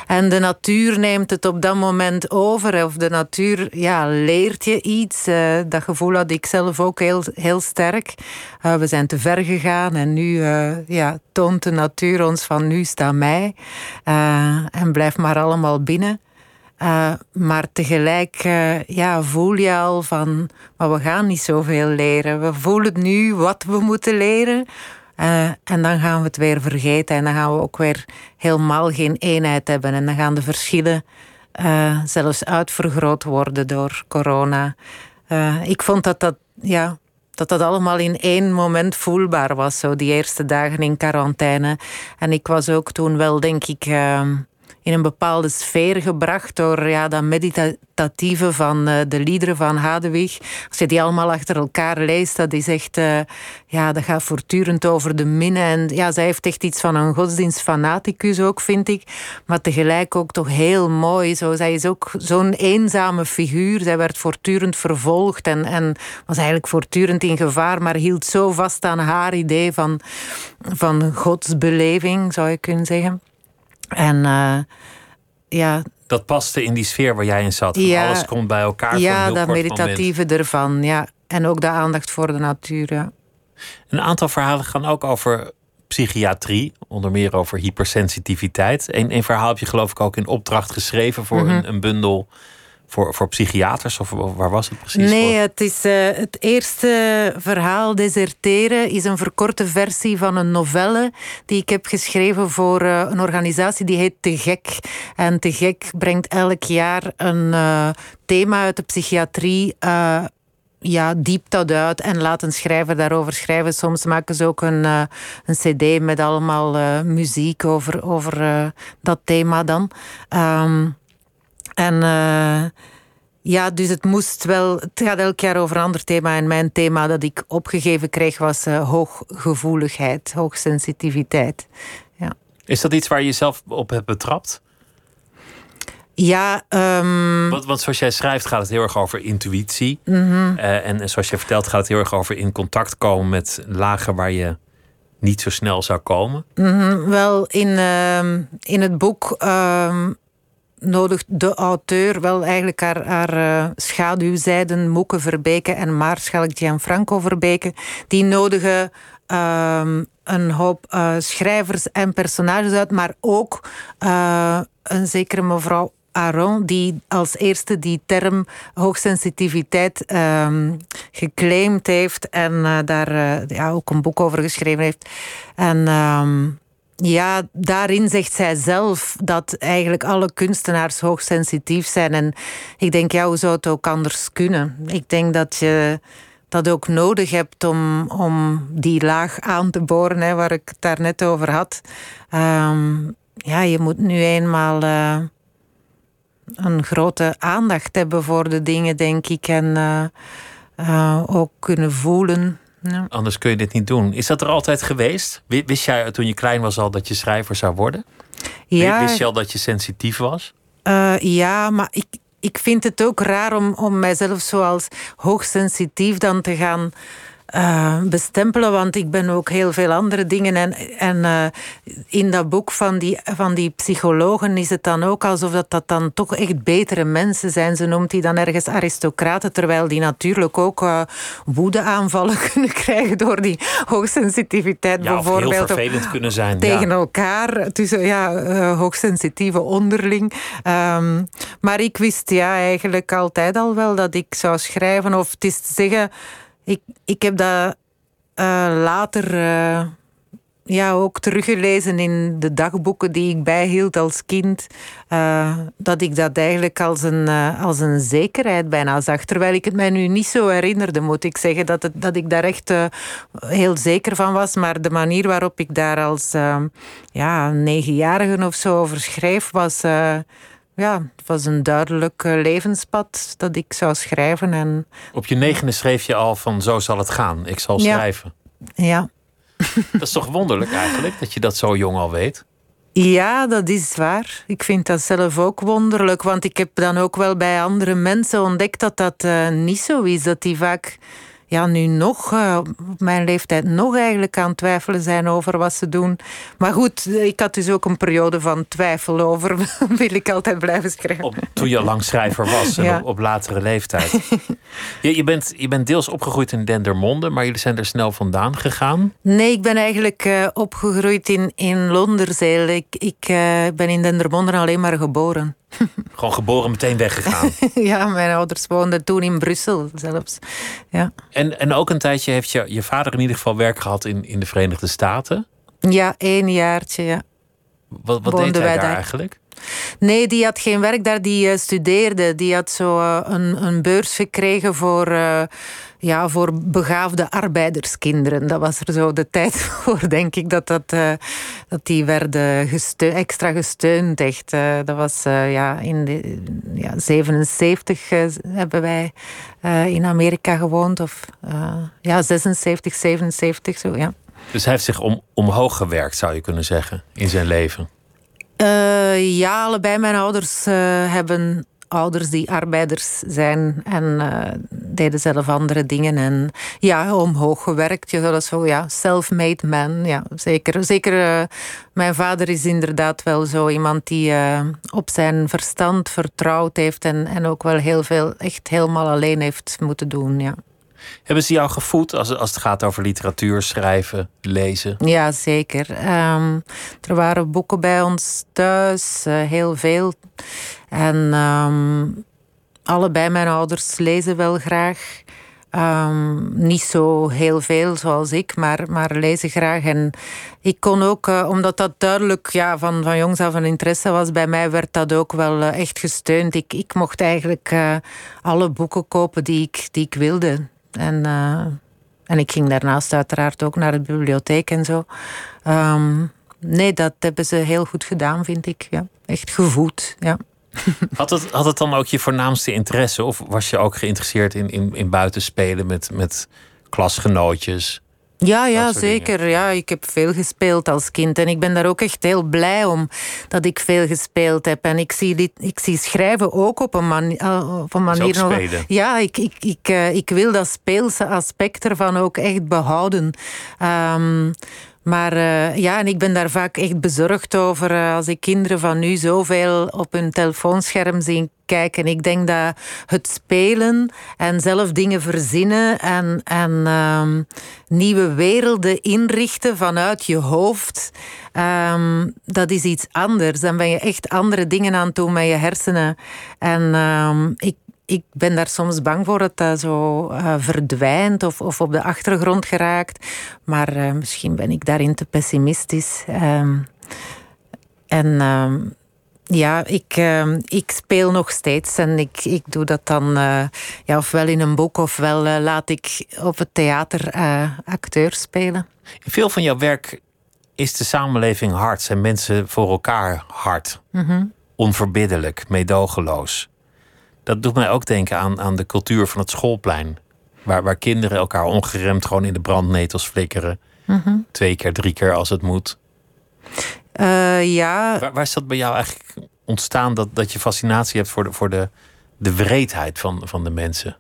En de natuur neemt het op dat moment over. Of de natuur ja, leert je iets. Uh, dat gevoel had ik zelf ook heel, heel sterk. Uh, we zijn te ver gegaan en nu uh, ja, toont de natuur ons van nu sta mij. en blijf maar allemaal binnen. maar tegelijk ja, voel je al van, maar we gaan niet zoveel leren. We voelen nu wat we moeten leren. Uh, en dan gaan we het weer vergeten en dan gaan we ook weer helemaal geen eenheid hebben. En dan gaan de verschillen uh, zelfs uitvergroot worden door corona. Uh, ik vond dat dat, ja, dat dat allemaal in één moment voelbaar was, zo die eerste dagen in quarantaine. En ik was ook toen wel, denk ik in een bepaalde sfeer gebracht door ja, dat meditatieve van uh, de liederen van Hadewig. Als je die allemaal achter elkaar leest, dat is echt, uh, ja, dat gaat voortdurend over de minne. En ja, zij heeft echt iets van een godsdienstfanaticus ook, vind ik. Maar tegelijk ook toch heel mooi. Zo, zij is ook zo'n eenzame figuur. Zij werd voortdurend vervolgd en, en was eigenlijk voortdurend in gevaar, maar hield zo vast aan haar idee van, van godsbeleving, zou je kunnen zeggen. En uh, ja. Dat paste in die sfeer waar jij in zat. Ja, alles komt bij elkaar. Ja, dat meditatieve ervan. Ja. En ook de aandacht voor de natuur. Ja. Een aantal verhalen gaan ook over psychiatrie, onder meer over hypersensitiviteit. Een, een verhaal heb je geloof ik ook in opdracht geschreven voor mm -hmm. een, een bundel voor, voor psychiaters? Of waar was het precies? Nee, het is uh, het eerste verhaal, Deserteren, is een verkorte versie van een novelle die ik heb geschreven voor uh, een organisatie die heet Te Gek. En Te Gek brengt elk jaar een uh, thema uit de psychiatrie ja, diept dat uit en laat een schrijver daarover schrijven. Soms maken ze ook een, uh, een cd met allemaal uh, muziek over, over uh, dat thema dan. Um, en uh, ja, dus het moest wel. Het gaat elk jaar over een ander thema. En mijn thema dat ik opgegeven kreeg was uh, hooggevoeligheid, hoogsensitiviteit. Ja. Is dat iets waar je jezelf op hebt betrapt? Ja. Um... Want, want, zoals jij schrijft gaat het heel erg over intuïtie. Mm -hmm. uh, en, en zoals je vertelt gaat het heel erg over in contact komen met lagen waar je niet zo snel zou komen? Mhm, wel, in, ehm, in het boek ehm, nodigt de auteur wel eigenlijk haar, haar uh, schaduwzijden, Moeke Verbeke en Maarschalk Gianfranco Verbeke, die nodigen ehm, een hoop uh, schrijvers en personages uit, maar ook uh, een zekere mevrouw Aron, die als eerste die term hoogsensitiviteit um, geclaimd heeft en daar ja, ook een boek over geschreven heeft. En um, ja, daarin zegt zij zelf dat eigenlijk alle kunstenaars hoogsensitief zijn. En ik denk, ja, hoe zou het ook anders kunnen? Ik denk dat je dat ook nodig hebt om, om die laag aan te boren, hè, waar ik het daar net over had. Um, ja, je moet nu eenmaal uh, een grote aandacht hebben voor de dingen, denk ik. En uh, uh, ook kunnen voelen. Ja. Anders kun je dit niet doen. Is dat er altijd geweest? Wist jij toen je klein was al dat je schrijver zou worden? Ja. Wist je al dat je sensitief was? ja, maar ik, ik vind het ook raar om, om mijzelf zoals hoogsensitief dan te gaan uh, bestempelen, want ik ben ook heel veel andere dingen. En, en uh, in dat boek van die, van die psychologen is het dan ook alsof dat, dat dan toch echt betere mensen zijn. Ze noemt die dan ergens aristocraten, terwijl die natuurlijk ook uh, woedeaanvallen kunnen krijgen door die hoogsensitiviteit ja, bijvoorbeeld. Heel vervelend kunnen zijn. Tegen ja. elkaar, tussen ja, hoogsensitieve onderling. Um, maar ik wist ja eigenlijk altijd al wel dat ik zou schrijven, of het is te zeggen. Ik, ik heb dat uh, later uh, ja, ook teruggelezen in de dagboeken die ik bijhield als kind. Uh, dat ik dat eigenlijk als een, als een zekerheid bijna zag. Terwijl ik het mij nu niet zo herinnerde, moet ik zeggen. Dat, het, dat ik daar echt heel zeker van was. Maar de manier waarop ik daar als ja, negenjarige of zo over schreef was ja, het was een duidelijk levenspad dat ik zou schrijven. En... Op je negende schreef je al van zo zal het gaan, ik zal schrijven. Ja. ja. Dat is toch wonderlijk eigenlijk, dat je dat zo jong al weet? Ja, dat is waar. Ik vind dat zelf ook wonderlijk. Want ik heb dan ook wel bij andere mensen ontdekt dat dat uh, niet zo is. Dat die vaak ja, nu nog, uh, op mijn leeftijd, nog eigenlijk aan het twijfelen zijn over wat ze doen. Maar goed, ik had dus ook een periode van twijfel over, wil ik altijd blijven schrijven. Op, toen je lang schrijver was en op, op, latere leeftijd. je, je, bent, je bent deels opgegroeid in Dendermonde, maar jullie zijn er snel vandaan gegaan? Nee, ik ben eigenlijk uh, opgegroeid in, in Londerzeel. Ik, ik uh, ben in Dendermonde alleen maar geboren. Gewoon geboren meteen weggegaan. ja, mijn ouders woonden toen in Brussel zelfs. Ja. En, en ook een tijdje heeft je, je vader in ieder geval werk gehad in, in de Verenigde Staten? Ja, één jaartje, ja. Wat, wat deed hij daar, daar eigenlijk? Nee, die had geen werk daar. Die uh, studeerde. Die had zo uh, een, een beurs gekregen voor, uh, ja, voor begaafde arbeiderskinderen. Dat was er zo de tijd voor, denk ik, dat, dat, dat die werden gesteund, extra gesteund. Echt. dat was ja, in de ja, 77 hebben wij in Amerika gewoond. Of ja, 76, 77, zo ja. Dus hij heeft zich om, omhoog gewerkt, zou je kunnen zeggen, in zijn leven. Ja, allebei mijn ouders hebben ouders die arbeiders zijn en uh, deden zelf andere dingen. En ja, omhoog gewerkt. Je zou zo, ja, self-made man. Ja, zeker. Zeker, mijn vader is inderdaad wel zo iemand die op zijn verstand vertrouwd heeft en, en ook wel heel veel echt helemaal alleen heeft moeten doen. Ja. Hebben ze jou gevoed als, als het gaat over literatuur, schrijven, lezen? Ja, zeker. Um, er waren boeken bij ons thuis, uh, heel veel. En um, allebei mijn ouders lezen wel graag. Um, niet zo heel veel zoals ik, maar, maar lezen graag. En ik kon ook, uh, omdat dat duidelijk ja, van, van jongs af een interesse was, bij mij werd dat ook wel uh, echt gesteund. Ik, ik mocht eigenlijk alle boeken kopen die ik, die ik wilde. En, uh, en ik ging daarnaast uiteraard ook naar de bibliotheek en zo. Um, nee, dat hebben ze heel goed gedaan, vind ik. Ja. Echt gevoed, ja. Had het, had het dan ook je voornaamste interesse? Of was je ook geïnteresseerd in, in, in buitenspelen met, met klasgenootjes? Ja, ja zeker. Ja, ik heb veel gespeeld als kind. En ik ben daar ook echt heel blij om dat ik veel gespeeld heb. En ik zie, dit, ik zie schrijven ook op een, mani op een manier. nog, ja, ik, ik, ik, uh, ik wil dat speelse aspect ervan ook echt behouden. Um, Maar uh, ja, en ik ben daar vaak echt bezorgd over uh, als ik kinderen van nu zoveel op hun telefoonscherm zie kijken. Ik denk dat het spelen en zelf dingen verzinnen en, en um, nieuwe werelden inrichten vanuit je hoofd, um, dat is iets anders. Dan ben je echt andere dingen aan het doen met je hersenen. En um, ik ik ben daar soms bang voor dat dat zo uh, verdwijnt of, of op de achtergrond geraakt. Maar uh, misschien ben ik daarin te pessimistisch. Um, en uh, ja, ik, ik speel nog steeds en ik, ik doe dat dan ja, ofwel in een boek ofwel laat ik op het theater acteurs spelen. In veel van jouw werk is de samenleving hard, zijn mensen voor elkaar hard. Mm -hmm. Onverbiddelijk, meedogenloos dat doet mij ook denken aan, aan de cultuur van het schoolplein. Waar, waar kinderen elkaar ongeremd gewoon in de brandnetels flikkeren. Mhm. Twee keer, drie keer als het moet. Uh, ja. Waar, waar, is dat bij jou eigenlijk ontstaan dat, dat je fascinatie hebt voor de, voor de, de wreedheid van, van de mensen?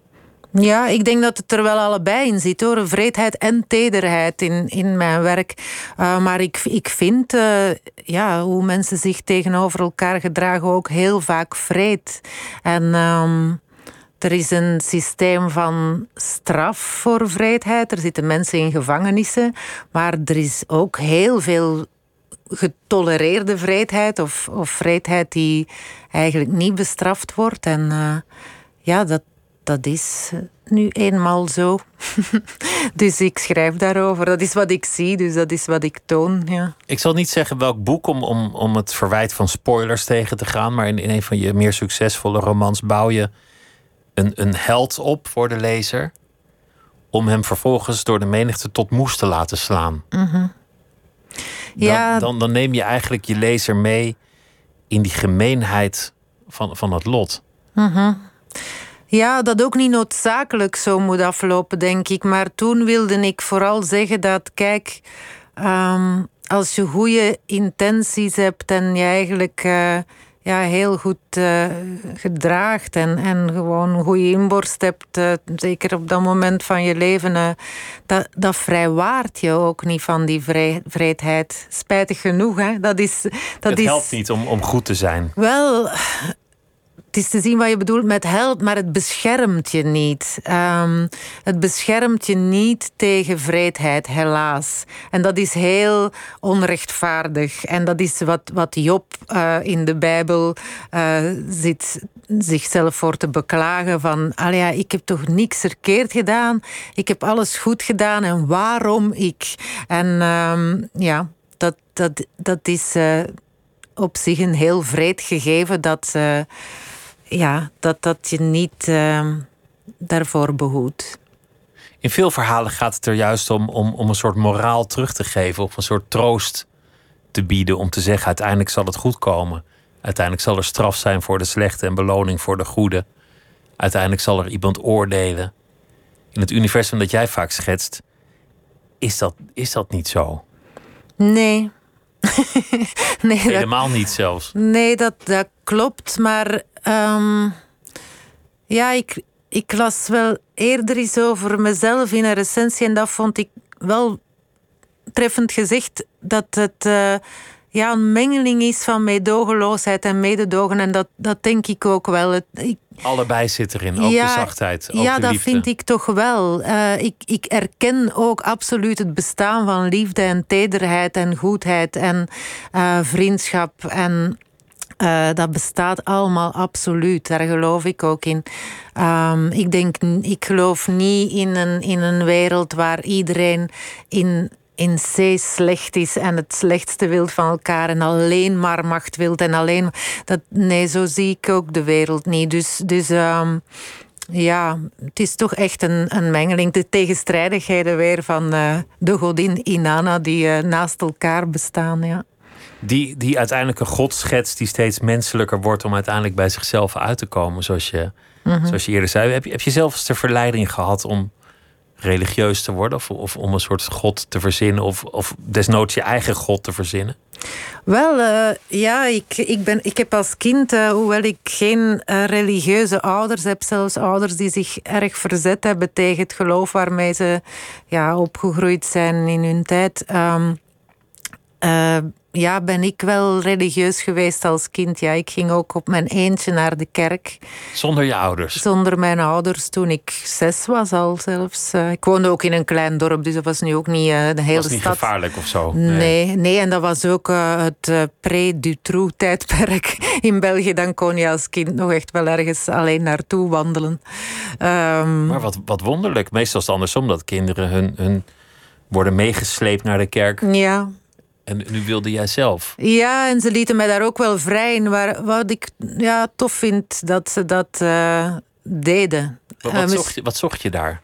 Ja, ik denk dat het er wel allebei in zit hoor. Vreedheid en tederheid in, in mijn werk. Uh, maar ik, ik vind uh, ja, hoe mensen zich tegenover elkaar gedragen ook heel vaak vreed. En um, er is een systeem van straf voor vreedheid. Er zitten mensen in gevangenissen. Maar er is ook heel veel getolereerde vreedheid. Of, of vreedheid die eigenlijk niet bestraft wordt. En uh, ja, dat, dat is nu eenmaal zo. dus ik schrijf daarover. Dat is wat ik zie, dus dat is wat ik toon. Ja. Ik zal niet zeggen welk boek om, om, om het verwijt van spoilers tegen te gaan, maar in, in een van je meer succesvolle romans bouw je een, een held op voor de lezer. Om hem vervolgens door de menigte tot moes te laten slaan. Mm ja. dan, dan, dan neem je eigenlijk je lezer mee in die gemeenheid van, van het lot. Mm ja, dat ook niet noodzakelijk zo moet aflopen, denk ik. Maar toen wilde ik vooral zeggen dat, kijk, um, als je goede intenties hebt en je eigenlijk uh, ja, heel goed uh, gedraagt en, en gewoon een goede inborst hebt, uh, zeker op dat moment van je leven, dat, dat vrijwaart je ook niet van die vrij, vrijheid. Spijtig genoeg, hè? Dat is. Dat het helpt niet om, om goed te zijn. Wel het is te zien wat je bedoelt met help, maar het beschermt je niet. Um, het beschermt je niet tegen vreedheid, helaas. En dat is heel onrechtvaardig. En dat is wat, wat Job uh, in de Bijbel uh, zit zichzelf voor te beklagen van... ja, ik heb toch niks verkeerd gedaan. Ik heb alles goed gedaan en waarom ik? En um, ja, dat, dat, dat is... Uh, op zich een heel vreed gegeven dat, ja, dat dat je niet uh, daarvoor behoedt. In veel verhalen gaat het er juist om, om, om een soort moraal terug te geven, of een soort troost te bieden, om te zeggen: uiteindelijk zal het goed komen. Uiteindelijk zal er straf zijn voor de slechte en beloning voor de goede. Uiteindelijk zal er iemand oordelen. In het universum dat jij vaak schetst, is dat, is dat niet zo? Nee. nee Helemaal niet zelfs. Nee, dat, dat klopt. Maar Um, ja, ik, ik las wel eerder iets over mezelf in een recensie en dat vond ik wel treffend gezegd dat het uh, ja, een mengeling is van meedogenloosheid en mededogen. En dat, dat denk ik ook wel. Het, ik, Allebei zit erin, ook de zachtheid. Ook ja, de dat vind ik toch wel. Uh, ik, ik erken ook absoluut het bestaan van liefde en tederheid en goedheid en uh, vriendschap en uh, dat bestaat allemaal absoluut. Daar geloof ik ook in. Um, ik denk, ik geloof niet in een, in een wereld waar iedereen in in C slecht is en het slechtste wil van elkaar en alleen maar macht wilt en alleen dat nee zo zie ik ook de wereld niet dus dus um, ja, het is toch echt een, een mengeling. De tegenstrijdigheden weer van uh, de godin Inanna die uh, naast elkaar bestaan. Ja die, die uiteindelijk een god schetst die steeds menselijker wordt om uiteindelijk bij zichzelf uit te komen, zoals je, mhm. zoals je eerder zei. Heb je, heb je zelf eens de verleiding gehad om religieus te worden of, of om een soort god te verzinnen of, of desnoods je eigen god te verzinnen? Wel, uh, ja, ik, ik, ben, ik heb als kind, uh, hoewel ik geen uh, religieuze ouders heb, zelfs ouders die zich erg verzet hebben tegen het geloof waarmee ze ja, opgegroeid zijn in hun tijd. Um, uh, ja, ben ik wel religieus geweest als kind. Ja, ik ging ook op mijn eentje naar de kerk. Zonder je ouders? Zonder mijn ouders toen ik zes was al zelfs. Uh, ik woonde ook in een klein dorp, dus dat was nu ook niet uh, de hele was niet stad. gevaarlijk of zo? Nee, nee, nee en dat was ook het pre-Dutroux-tijdperk in België. Dan kon je als kind nog echt wel ergens alleen naartoe wandelen. Um, maar wat, wat wonderlijk. Meestal is het andersom dat kinderen hun... hun worden meegesleept naar de kerk. Ja. En nu wilde jij zelf. Ja, en ze lieten mij daar ook wel vrij in. Waar, wat ik ja, tof vind dat ze dat uh, deden. Wat, wat, uh, zocht je, wat zocht je daar?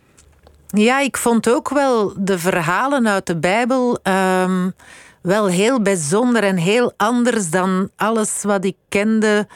Ja, ik vond ook wel de verhalen uit de Bijbel um, wel heel bijzonder en heel anders dan alles wat ik kende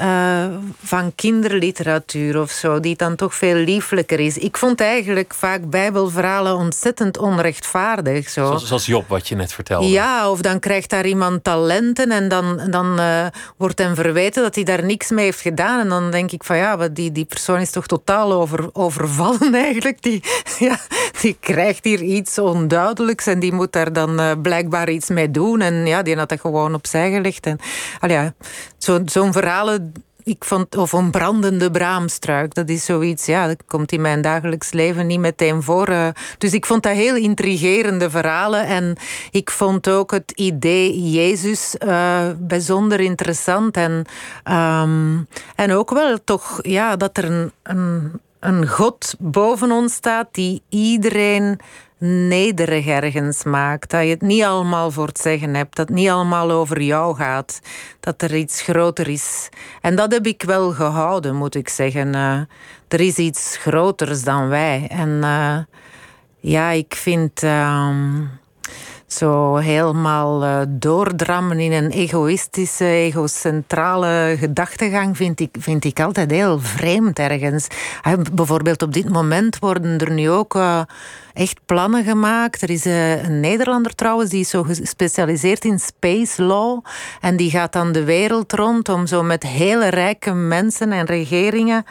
uh, van kinderliteratuur of zo, die dan toch veel lieflijker is. Ik vond eigenlijk vaak Bijbelverhalen ontzettend onrechtvaardig. Zo. Zoals, zoals Job, wat je net vertelde. Ja, of dan krijgt daar iemand talenten en dan, dan uh, wordt hem verweten dat hij daar niks mee heeft gedaan. En dan denk ik van ja, die, die persoon is toch totaal over, overvallen eigenlijk. Die, ja, die krijgt hier iets onduidelijks en die moet daar dan uh, blijkbaar iets mee doen. En ja, die had dat gewoon opzij gelegd. En, al ja, zo'n zo verhalen ik vond, of een brandende braamstruik, dat is zoiets, ja, dat komt in mijn dagelijks leven niet meteen voor. Uh, dus ik vond dat heel intrigerende verhalen. En ik vond ook het idee Jezus uh, bijzonder interessant. En, um, en ook wel toch, ja, dat er een, een, een God boven ons staat die iedereen nederig ergens maakt. Dat je het niet allemaal voor het zeggen hebt. Dat het niet allemaal over jou gaat. Dat er iets groter is. En dat heb ik wel gehouden, moet ik zeggen. Uh, er is iets groters dan wij. En uh, ja, ik vind. Uh, zo helemaal uh, doordrammen in een egoïstische, egocentrale gedachtegang vind ik, vind ik altijd heel vreemd ergens. bijvoorbeeld op dit moment worden er nu ook echt plannen gemaakt. Er is uh, een Nederlander trouwens, die is zo gespecialiseerd in space law. En die gaat dan de wereld rond om zo met hele rijke mensen en regeringen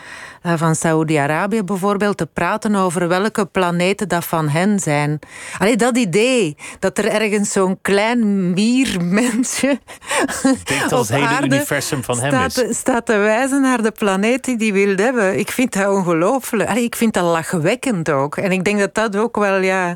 van Saoedi-Arabië bijvoorbeeld te praten over welke planeten dat van hen zijn. Allee, dat idee dat er ergens zo'n klein miermensje Denkt dat het hele universum van hem staat, is. Staat te wijzen naar de planeet die hij wil hebben. Ik vind dat ongelooflijk. Ik vind dat lachwekkend ook. En ik denk dat dat ook wel, ja...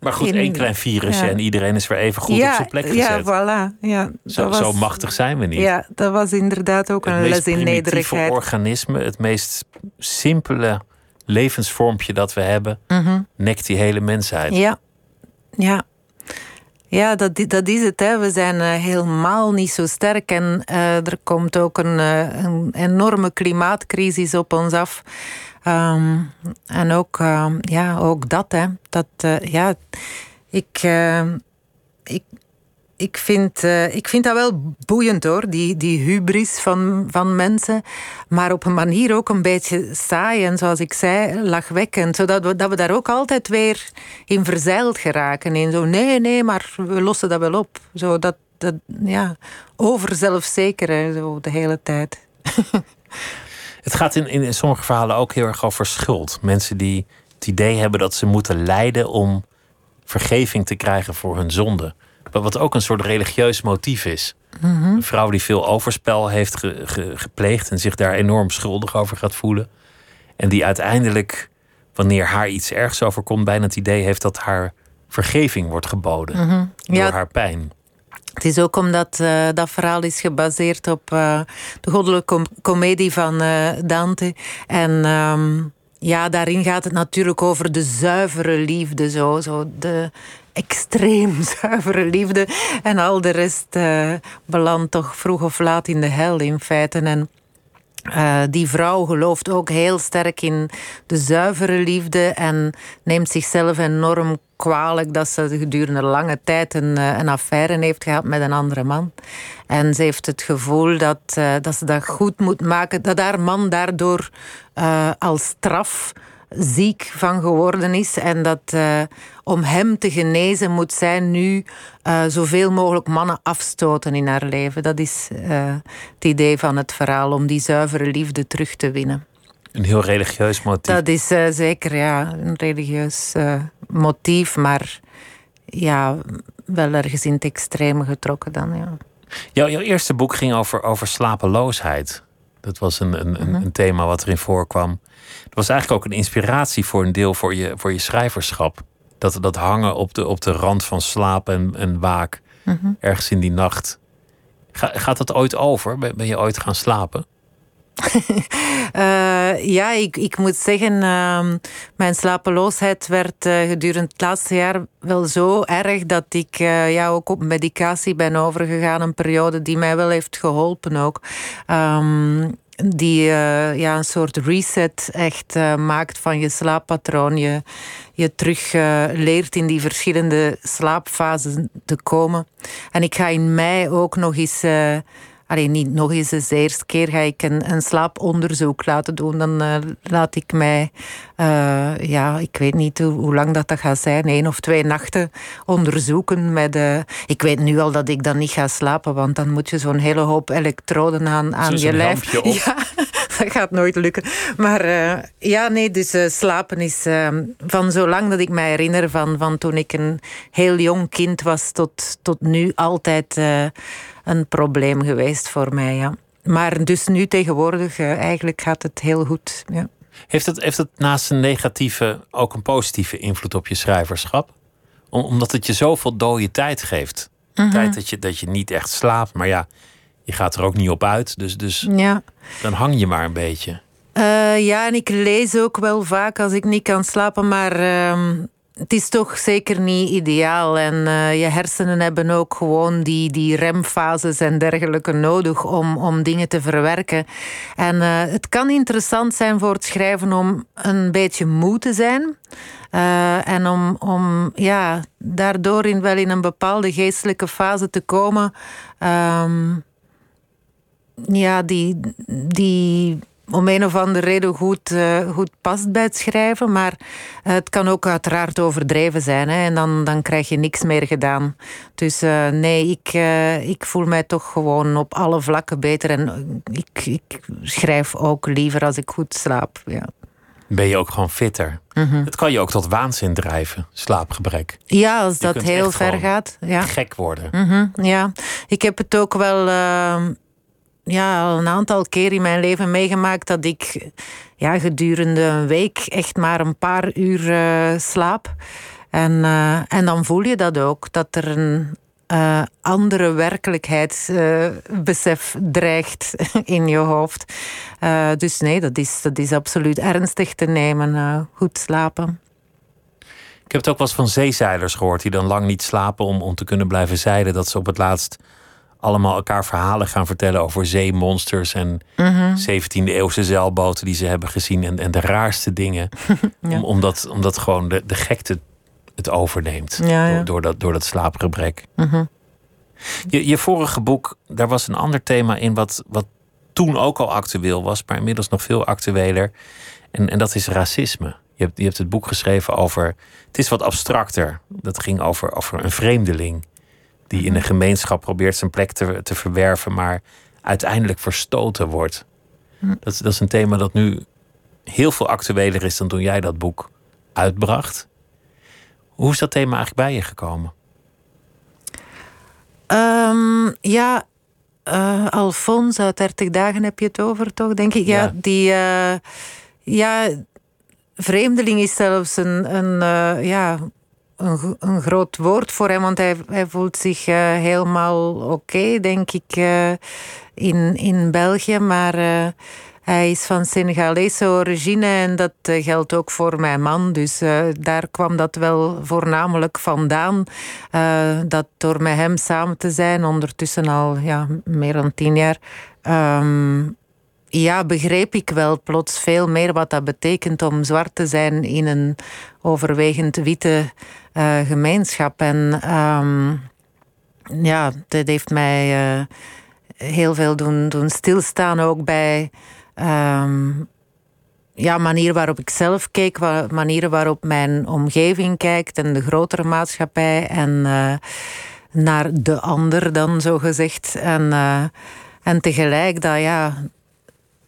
Maar goed, één klein virusje en iedereen is weer even goed op zijn plek gezet. Ja, voilà. Ja, zo, was, zo, machtig zijn we niet. Ja, dat was inderdaad ook een les in nederigheid. Het organisme, het meest simpele levensvormpje dat we hebben, mm nekt die hele mensheid. Ja, ja. Ja, dat, dat is het. Hè. We zijn uh, helemaal niet zo sterk. En uh, er komt ook een, uh, een, enorme klimaatcrisis op ons af. Um, en ook, ja, ook dat. Hè. dat ja, ik, ik, ik vind, uh, ik vind dat wel boeiend hoor, die, die hubris van, van mensen. Maar op een manier ook een beetje saai en zoals ik zei, lachwekkend. Zodat we, dat we daar ook altijd weer in verzeild geraken. In zo, nee, nee, maar we lossen dat wel op. Zo dat, dat ja, overzelfzeker zo de hele tijd. Het gaat in, in sommige verhalen ook heel erg over schuld. Mensen die het idee hebben dat ze moeten lijden om vergeving te krijgen voor hun zonde. Wat ook een soort religieus motief is. Mhm. Een vrouw die veel overspel heeft gepleegd en zich daar enorm schuldig over gaat voelen. En die uiteindelijk, wanneer haar iets ergs overkomt, bijna het idee heeft dat haar vergeving wordt geboden mhm. door haar pijn. Het is ook omdat uh, dat verhaal is gebaseerd op uh, de goddelijke komedie van uh, Dante. En um, ja, daarin gaat het natuurlijk over de zuivere liefde. Zo, zo de, extreem zuivere liefde. En al de rest belandt toch vroeg of laat in de hel in feite. En uh, die vrouw gelooft ook heel sterk in de zuivere liefde en neemt zichzelf enorm kwalijk dat ze gedurende lange tijd een, eh, een affaire heeft gehad met een andere man. En ze heeft het gevoel dat, uh, dat ze dat goed moet maken, dat haar man daardoor uh, als straf ziek van geworden is. En dat uh, om hem te genezen moet zij nu uh, zoveel mogelijk mannen afstoten in haar leven. Dat is uh, het idee van het verhaal, om die zuivere liefde terug te winnen. Een heel religieus motief. Dat is zeker ja, een religieus motief, maar ja, wel ergens in het extreme getrokken dan, ja. Jouw, jouw eerste boek ging over, over slapeloosheid. Dat was een, een, een, een thema wat erin voorkwam. Het was eigenlijk ook een inspiratie voor een deel voor je, voor je schrijverschap. Dat, dat hangen op de, op de rand van slaap en, en waak. Ergens in die nacht. Ga, gaat dat ooit over? Ben, ben je ooit gaan slapen? Eh, ja, ik, ik moet zeggen, ehm, mijn slapeloosheid werd eh, gedurende het laatste jaar wel zo erg dat ik eh, ja, ook op medicatie ben overgegaan. Een periode die mij wel heeft geholpen ook. Ehm, die ja, een soort reset echt maakt van je slaappatroon. Je, je terug leert in die verschillende slaapfasen te komen. En ik ga in mei ook nog eens alleen niet nog eens de eerste keer ga ik een, een slaaponderzoek laten doen. Dan uh, laat ik mij, uh, ja, ik weet niet hoe, hoe, lang dat, dat gaat zijn, één of twee nachten onderzoeken. Met, uh, ik weet nu al dat ik dan niet ga slapen, want dan moet je zo'n hele hoop elektroden aan, aan je lijf. Ja, dat gaat nooit lukken. Maar ja, nee, dus slapen is van zolang dat ik mij herinner van, van toen ik een heel jong kind was tot, tot nu altijd een probleem geweest voor mij. Ja. Maar dus nu tegenwoordig, uh, eigenlijk gaat het heel goed. Ja. Heeft, het, heeft het naast een negatieve ook een positieve invloed op je schrijverschap? Om, omdat het je zoveel dode tijd geeft. Mhm. Tijd dat je, dat je niet echt slaapt, maar ja, je gaat er ook niet op uit. Dus, dus ja. dan hang je maar een beetje. Uh, ja, en ik lees ook wel vaak als ik niet kan slapen, maar uh, het is toch zeker niet ideaal. En uh, je hersenen hebben ook gewoon die, die remfases en dergelijke nodig om, om dingen te verwerken. En uh, het kan interessant zijn voor het schrijven om een beetje moe te zijn. Uh, en om, om ja, daardoor in, wel in een bepaalde geestelijke fase te komen. Um, ja, die, die om een of andere reden goed, uh, goed past bij het schrijven. Maar uh, het kan ook uiteraard overdreven zijn. Hè, en dan, dan krijg je niks meer gedaan. Dus uh, nee, ik, ik voel mij toch gewoon op alle vlakken beter. En ik, ik schrijf ook liever als ik goed slaap. Ja. Ben je ook gewoon fitter? Mm -hmm. Het kan je ook tot waanzin drijven, slaapgebrek. Ja, als je dat heel ver gaat. Ja. Gek worden. Mm -hmm, ja, ik heb het ook wel ja, al een aantal keer in mijn leven meegemaakt dat ik ja, gedurende een week echt maar een paar uur uh, slaap. En, uh, en dan voel je dat ook, dat er een uh, andere werkelijkheidsbesef dreigt in je hoofd. dus nee, dat is, dat is absoluut ernstig te nemen. goed slapen. Ik heb het ook wel eens van zeezeilers gehoord die dan lang niet slapen om, om te kunnen blijven zeilen. Dat ze op het laatst allemaal elkaar verhalen gaan vertellen over zeemonsters en mm -hmm. 17e eeuwse zeilboten die ze hebben gezien en, en de raarste dingen. ja. Om, omdat, omdat gewoon de, de gekte het overneemt ja, ja. Door, door, dat, door dat slaapgebrek. -hmm. je, je vorige boek, daar was een ander thema in wat, wat toen ook al actueel was, maar inmiddels nog veel actueler. En, en dat is racisme. Je hebt, je hebt het boek geschreven over. Het is wat abstracter. Dat ging over, over een vreemdeling die in een gemeenschap probeert zijn plek te, te verwerven, maar uiteindelijk verstoten wordt. Dat, dat is een thema dat nu heel veel actueler is dan toen jij dat boek uitbracht. Hoe is dat thema eigenlijk bij je gekomen? Um, ja, uh, Alfons uit 30 dagen heb je het over, toch? Denk ik. Ja, Ja. die. Uh, ja, vreemdeling is zelfs een. een uh, ja, een, een groot woord voor hem, want hij, hij voelt zich eh, helemaal oké, denk ik, eh, in, in België. Maar eh, hij is van Senegalese origine en dat geldt ook voor mijn man. Dus daar kwam dat wel voornamelijk vandaan. dat door met hem samen te zijn, ondertussen al ja, meer dan tien jaar. ehm, ja, begreep ik wel plots veel meer wat dat betekent om zwart te zijn in een overwegend witte eh, gemeenschap. En ehm, ja, dat heeft mij eh, heel veel doen, doen stilstaan ook bij ehm, ja, manieren waarop ik zelf keek, manieren waarop mijn omgeving kijkt en de grotere maatschappij en eh, naar de ander dan zo gezegd. En, en tegelijk dat ja,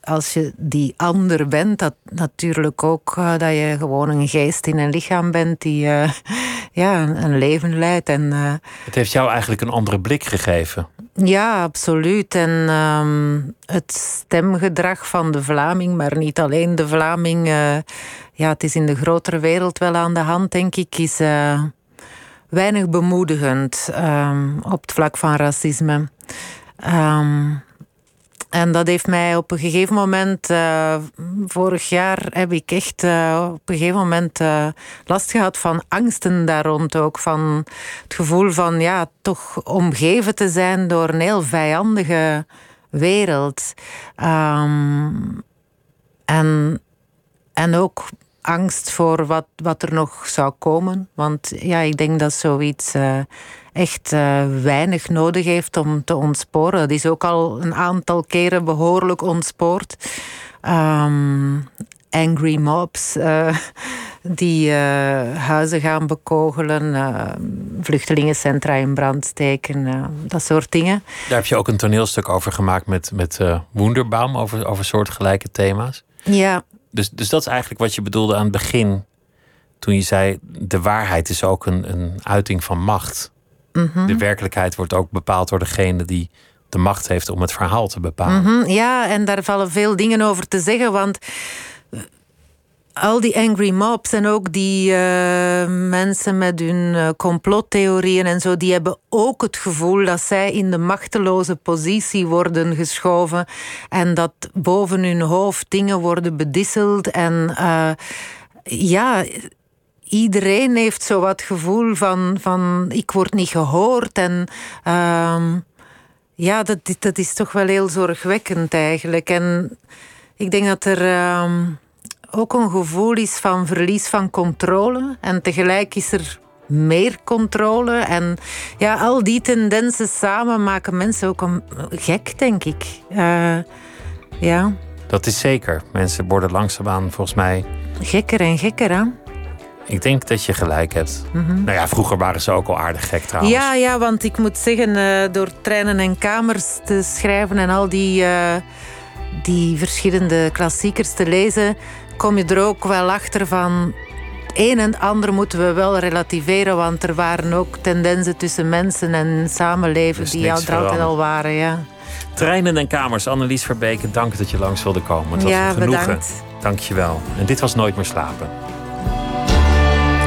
als je die ander bent, dat natuurlijk ook eh, dat je gewoon een geest in een lichaam bent die, eh, ja, een, een leven leidt. En, uh, het heeft jou eigenlijk een andere blik gegeven. Ja, absoluut. En um, het stemgedrag van de Vlaming, maar niet alleen de Vlaming. Ja, het is in de grotere wereld wel aan de hand, denk ik, is weinig bemoedigend um, op het vlak van racisme. Um, en dat heeft mij op een gegeven moment, uh, vorig jaar heb ik echt uh, op een gegeven moment uh, last gehad van angsten daar rond ook. Van het gevoel van ja, toch omgeven te zijn door een heel vijandige wereld. Um, en, en ook angst voor wat, wat er nog zou komen. Want ja, ik denk dat zoiets echt uh, weinig nodig heeft om te ontsporen. Het is ook al een aantal keren behoorlijk ontspoord. Um, angry mobs uh, die huizen gaan bekogelen, vluchtelingencentra in brand steken, dat soort dingen. Daar heb je ook een toneelstuk over gemaakt met, met Wonderbaum, over, over soortgelijke thema's. Ja, dus, dus dat is eigenlijk wat je bedoelde aan het begin. Toen je zei, de waarheid is ook een, een uiting van macht. Mm -hmm. De werkelijkheid wordt ook bepaald door degene die de macht heeft om het verhaal te bepalen. Mm -hmm. Ja, en daar vallen veel dingen over te zeggen. Want al die angry mobs en ook die uh, mensen met hun uh, complottheorieën en zo, die hebben ook het gevoel dat zij in de machteloze positie worden geschoven en dat boven hun hoofd dingen worden bedisseld. En uh, ja, iedereen heeft zo wat gevoel van, van ik word niet gehoord en. ja, dat, dat is toch wel heel zorgwekkend eigenlijk. En ik denk dat er ook een gevoel is van verlies van controle. En tegelijk is er meer controle. En ja, al die tendensen samen maken mensen ook een, gek, denk ik. Uh, ja. Dat is zeker. Mensen worden langzaamaan volgens mij. Gekker en gekker, hè? Ik denk dat je gelijk hebt. Mm -hmm. Nou ja, vroeger waren ze ook al aardig gek trouwens. Ja, ja want ik moet zeggen, uh, door treinen en kamers te schrijven en al die, uh, die verschillende klassiekers te lezen, kom je er ook wel achter van. Het een en ander moeten we wel relativeren, want er waren ook tendensen tussen mensen en samenleven die er altijd al waren. Ja. Treinen en kamers, Annelies Verbeke, dank dat je langs wilde komen. Het was ja, een genoegen. bedankt. Dank je wel. En dit was Nooit meer slapen.